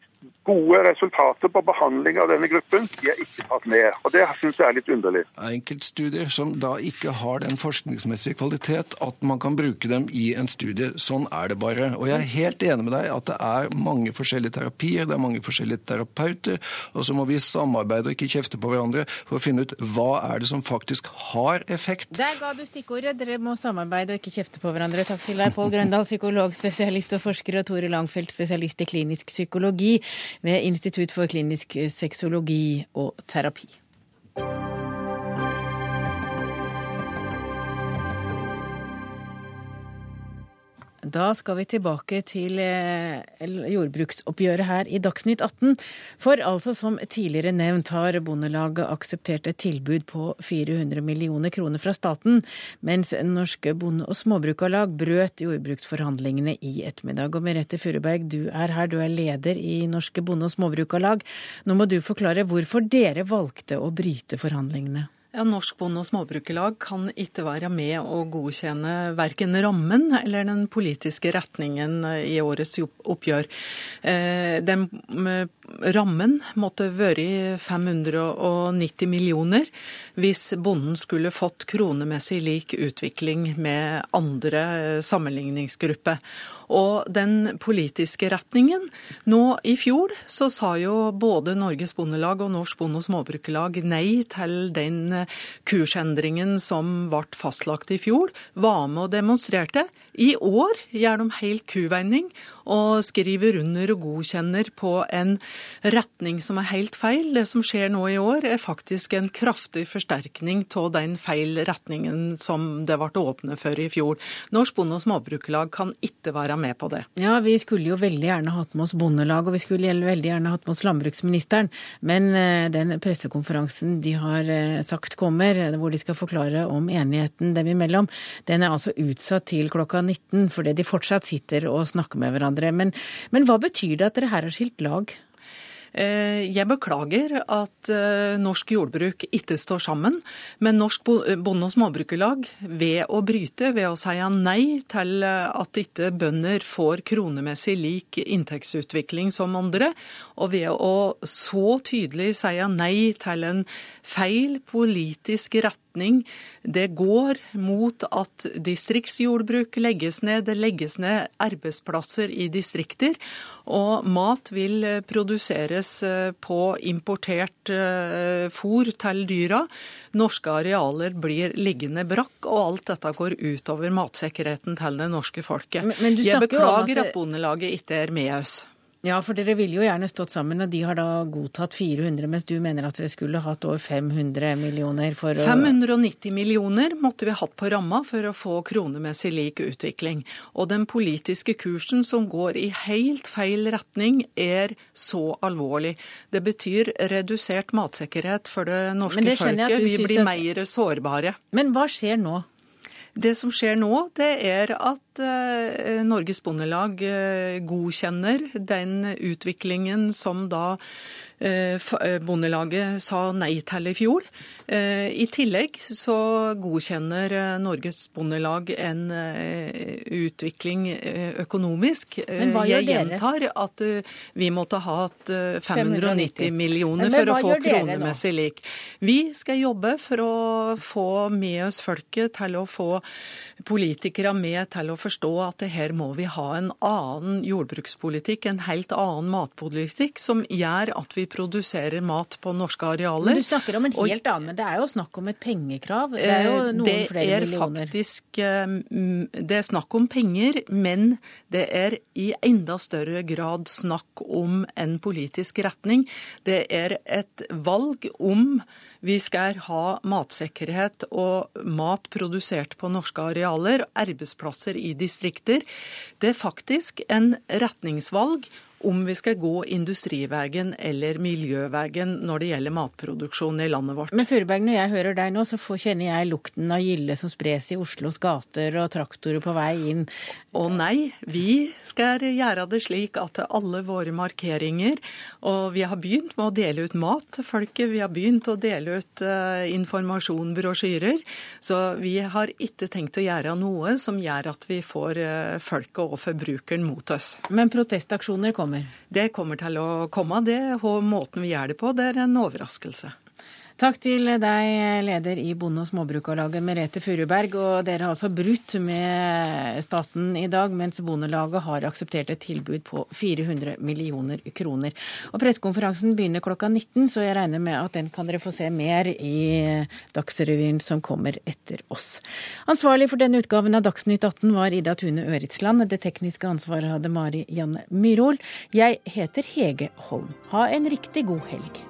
gode resultater på behandling av denne gruppen, de er ikke tatt med. Og Det syns jeg er litt underlig. Enkeltstudier som da ikke har den forskningsmessige kvalitet at man kan bruke dem i en studie. Sånn er det bare. Og jeg er helt enig med deg at det er mange forskjellige terapier, det er mange forskjellige terapeuter, og så må vi samarbeide og ikke kjefte på hverandre for å finne ut hva er det som faktisk har effekt. Der ga du stikkordet. Dere må samarbeide og ikke kjefte på hverandre. Takk til deg, Pål Grøndal, psykolog, spesialist og forsker, og Tore Langfeldt, spesialist i klinisk psykologi ved Institutt for klinisk sexologi og terapi. Da skal vi tilbake til eh, jordbruksoppgjøret her i Dagsnytt 18. For altså, som tidligere nevnt, har Bondelaget akseptert et tilbud på 400 millioner kroner fra staten, mens Norske Bonde- og Småbrukarlag brøt jordbruksforhandlingene i ettermiddag. Og Merete Furuberg, du er her, du er leder i Norske Bonde- og Småbrukarlag. Nå må du forklare hvorfor dere valgte å bryte forhandlingene. Ja, Norsk Bonde- og Småbrukerlag kan ikke være med å godkjenne verken rammen eller den politiske retningen i årets oppgjør. Eh, den eh, rammen måtte vært 590 millioner hvis bonden skulle fått kronemessig lik utvikling med andre sammenligningsgrupper. Og den politiske retningen Nå i fjor så sa jo både Norges Bondelag og Norsk Bonde- og Småbrukerlag nei til den kursendringen som ble fastlagt i fjor. Var med og demonstrerte. I år gjør de helt kuveining og skriver under og godkjenner på en retning som er helt feil. Det som skjer nå i år, er faktisk en kraftig forsterkning av den feil retningen som det ble åpnet for i fjor. Norsk Bonde- og Småbrukerlag kan ikke være med på det. Ja, vi skulle jo veldig gjerne hatt med oss Bondelag, og vi skulle veldig gjerne hatt med oss landbruksministeren. Men eh, den pressekonferansen de har eh, sagt kommer, hvor de skal forklare om enigheten dem imellom, den er altså utsatt til klokka 19, fordi de fortsatt sitter og snakker med hverandre. Men, men hva betyr det at dere her har skilt lag? Eh, jeg beklager at eh, norsk jordbruk ikke står sammen, men Norsk Bonde- og Småbrukerlag, ved å bryte, ved å si nei til eh, at ikke bønder får kronemessig lik inntektsutvikling som andre, og ved å så tydelig si nei til en feil politisk retning. Det går mot at distriktsjordbruk legges ned, det legges ned arbeidsplasser i distrikter. Og mat vil produseres eh, på importert eh, fôr til dyra. Norske arealer blir liggende brakk, og alt dette går utover matsikkerheten til det norske folket. Men, men Jeg beklager at, det... at Bondelaget ikke er med oss. Ja, for dere ville jo gjerne stått sammen, og de har da godtatt 400, mens du mener at dere skulle hatt over 500 millioner for å 590 millioner måtte vi hatt på ramma for å få kronemessig lik utvikling. Og den politiske kursen som går i helt feil retning, er så alvorlig. Det betyr redusert matsikkerhet for det norske det folket. Vi blir at... mer sårbare. Men hva skjer nå? Det som skjer nå, det er at uh, Norges Bondelag uh, godkjenner den utviklingen som da uh, Bondelaget sa nei til i fjor. I tillegg så godkjenner Norges Bondelag en utvikling økonomisk. Jeg gjentar at vi måtte ha hatt 590 millioner for å få kronemessig lik. Vi skal jobbe for å få med oss folket til å få politikere med til å forstå at her må vi ha en annen jordbrukspolitikk, en helt annen matpolitikk, som gjør at vi produserer mat på norske arealer. Men Du snakker om en helt og, annen, men det er jo snakk om et pengekrav? Det er jo noen det flere er millioner. Faktisk, det er snakk om penger, men det er i enda større grad snakk om en politisk retning. Det er et valg om vi skal ha matsikkerhet og mat produsert på norske arealer, arbeidsplasser i distrikter. Det er faktisk en retningsvalg om vi skal gå industriveien eller miljøveien når det gjelder matproduksjon i landet vårt. Men Furuberg, når jeg hører deg nå, så får, kjenner jeg lukten av gylle som spres i Oslos gater og traktorer på vei inn. Å nei, vi skal gjøre det slik at alle våre markeringer Og vi har begynt med å dele ut mat til folket, vi har begynt å dele ut uh, informasjon, brosjyrer. Så vi har ikke tenkt å gjøre noe som gjør at vi får uh, folket og forbrukeren mot oss. Men protestaksjoner kommer kommer? Det kommer til å komme. Det og måten vi gjør det på, det er en overraskelse. Takk til deg, leder i Bonde- og småbrukarlaget Merete Furuberg. Og dere har altså brutt med staten i dag, mens Bondelaget har akseptert et tilbud på 400 millioner kroner. Og Pressekonferansen begynner klokka 19, så jeg regner med at den kan dere få se mer i Dagsrevyen som kommer etter oss. Ansvarlig for denne utgaven av Dagsnytt 18 var Ida Tune Øritsland. Det tekniske ansvaret hadde Mari Janne Myrhol. Jeg heter Hege Holm. Ha en riktig god helg.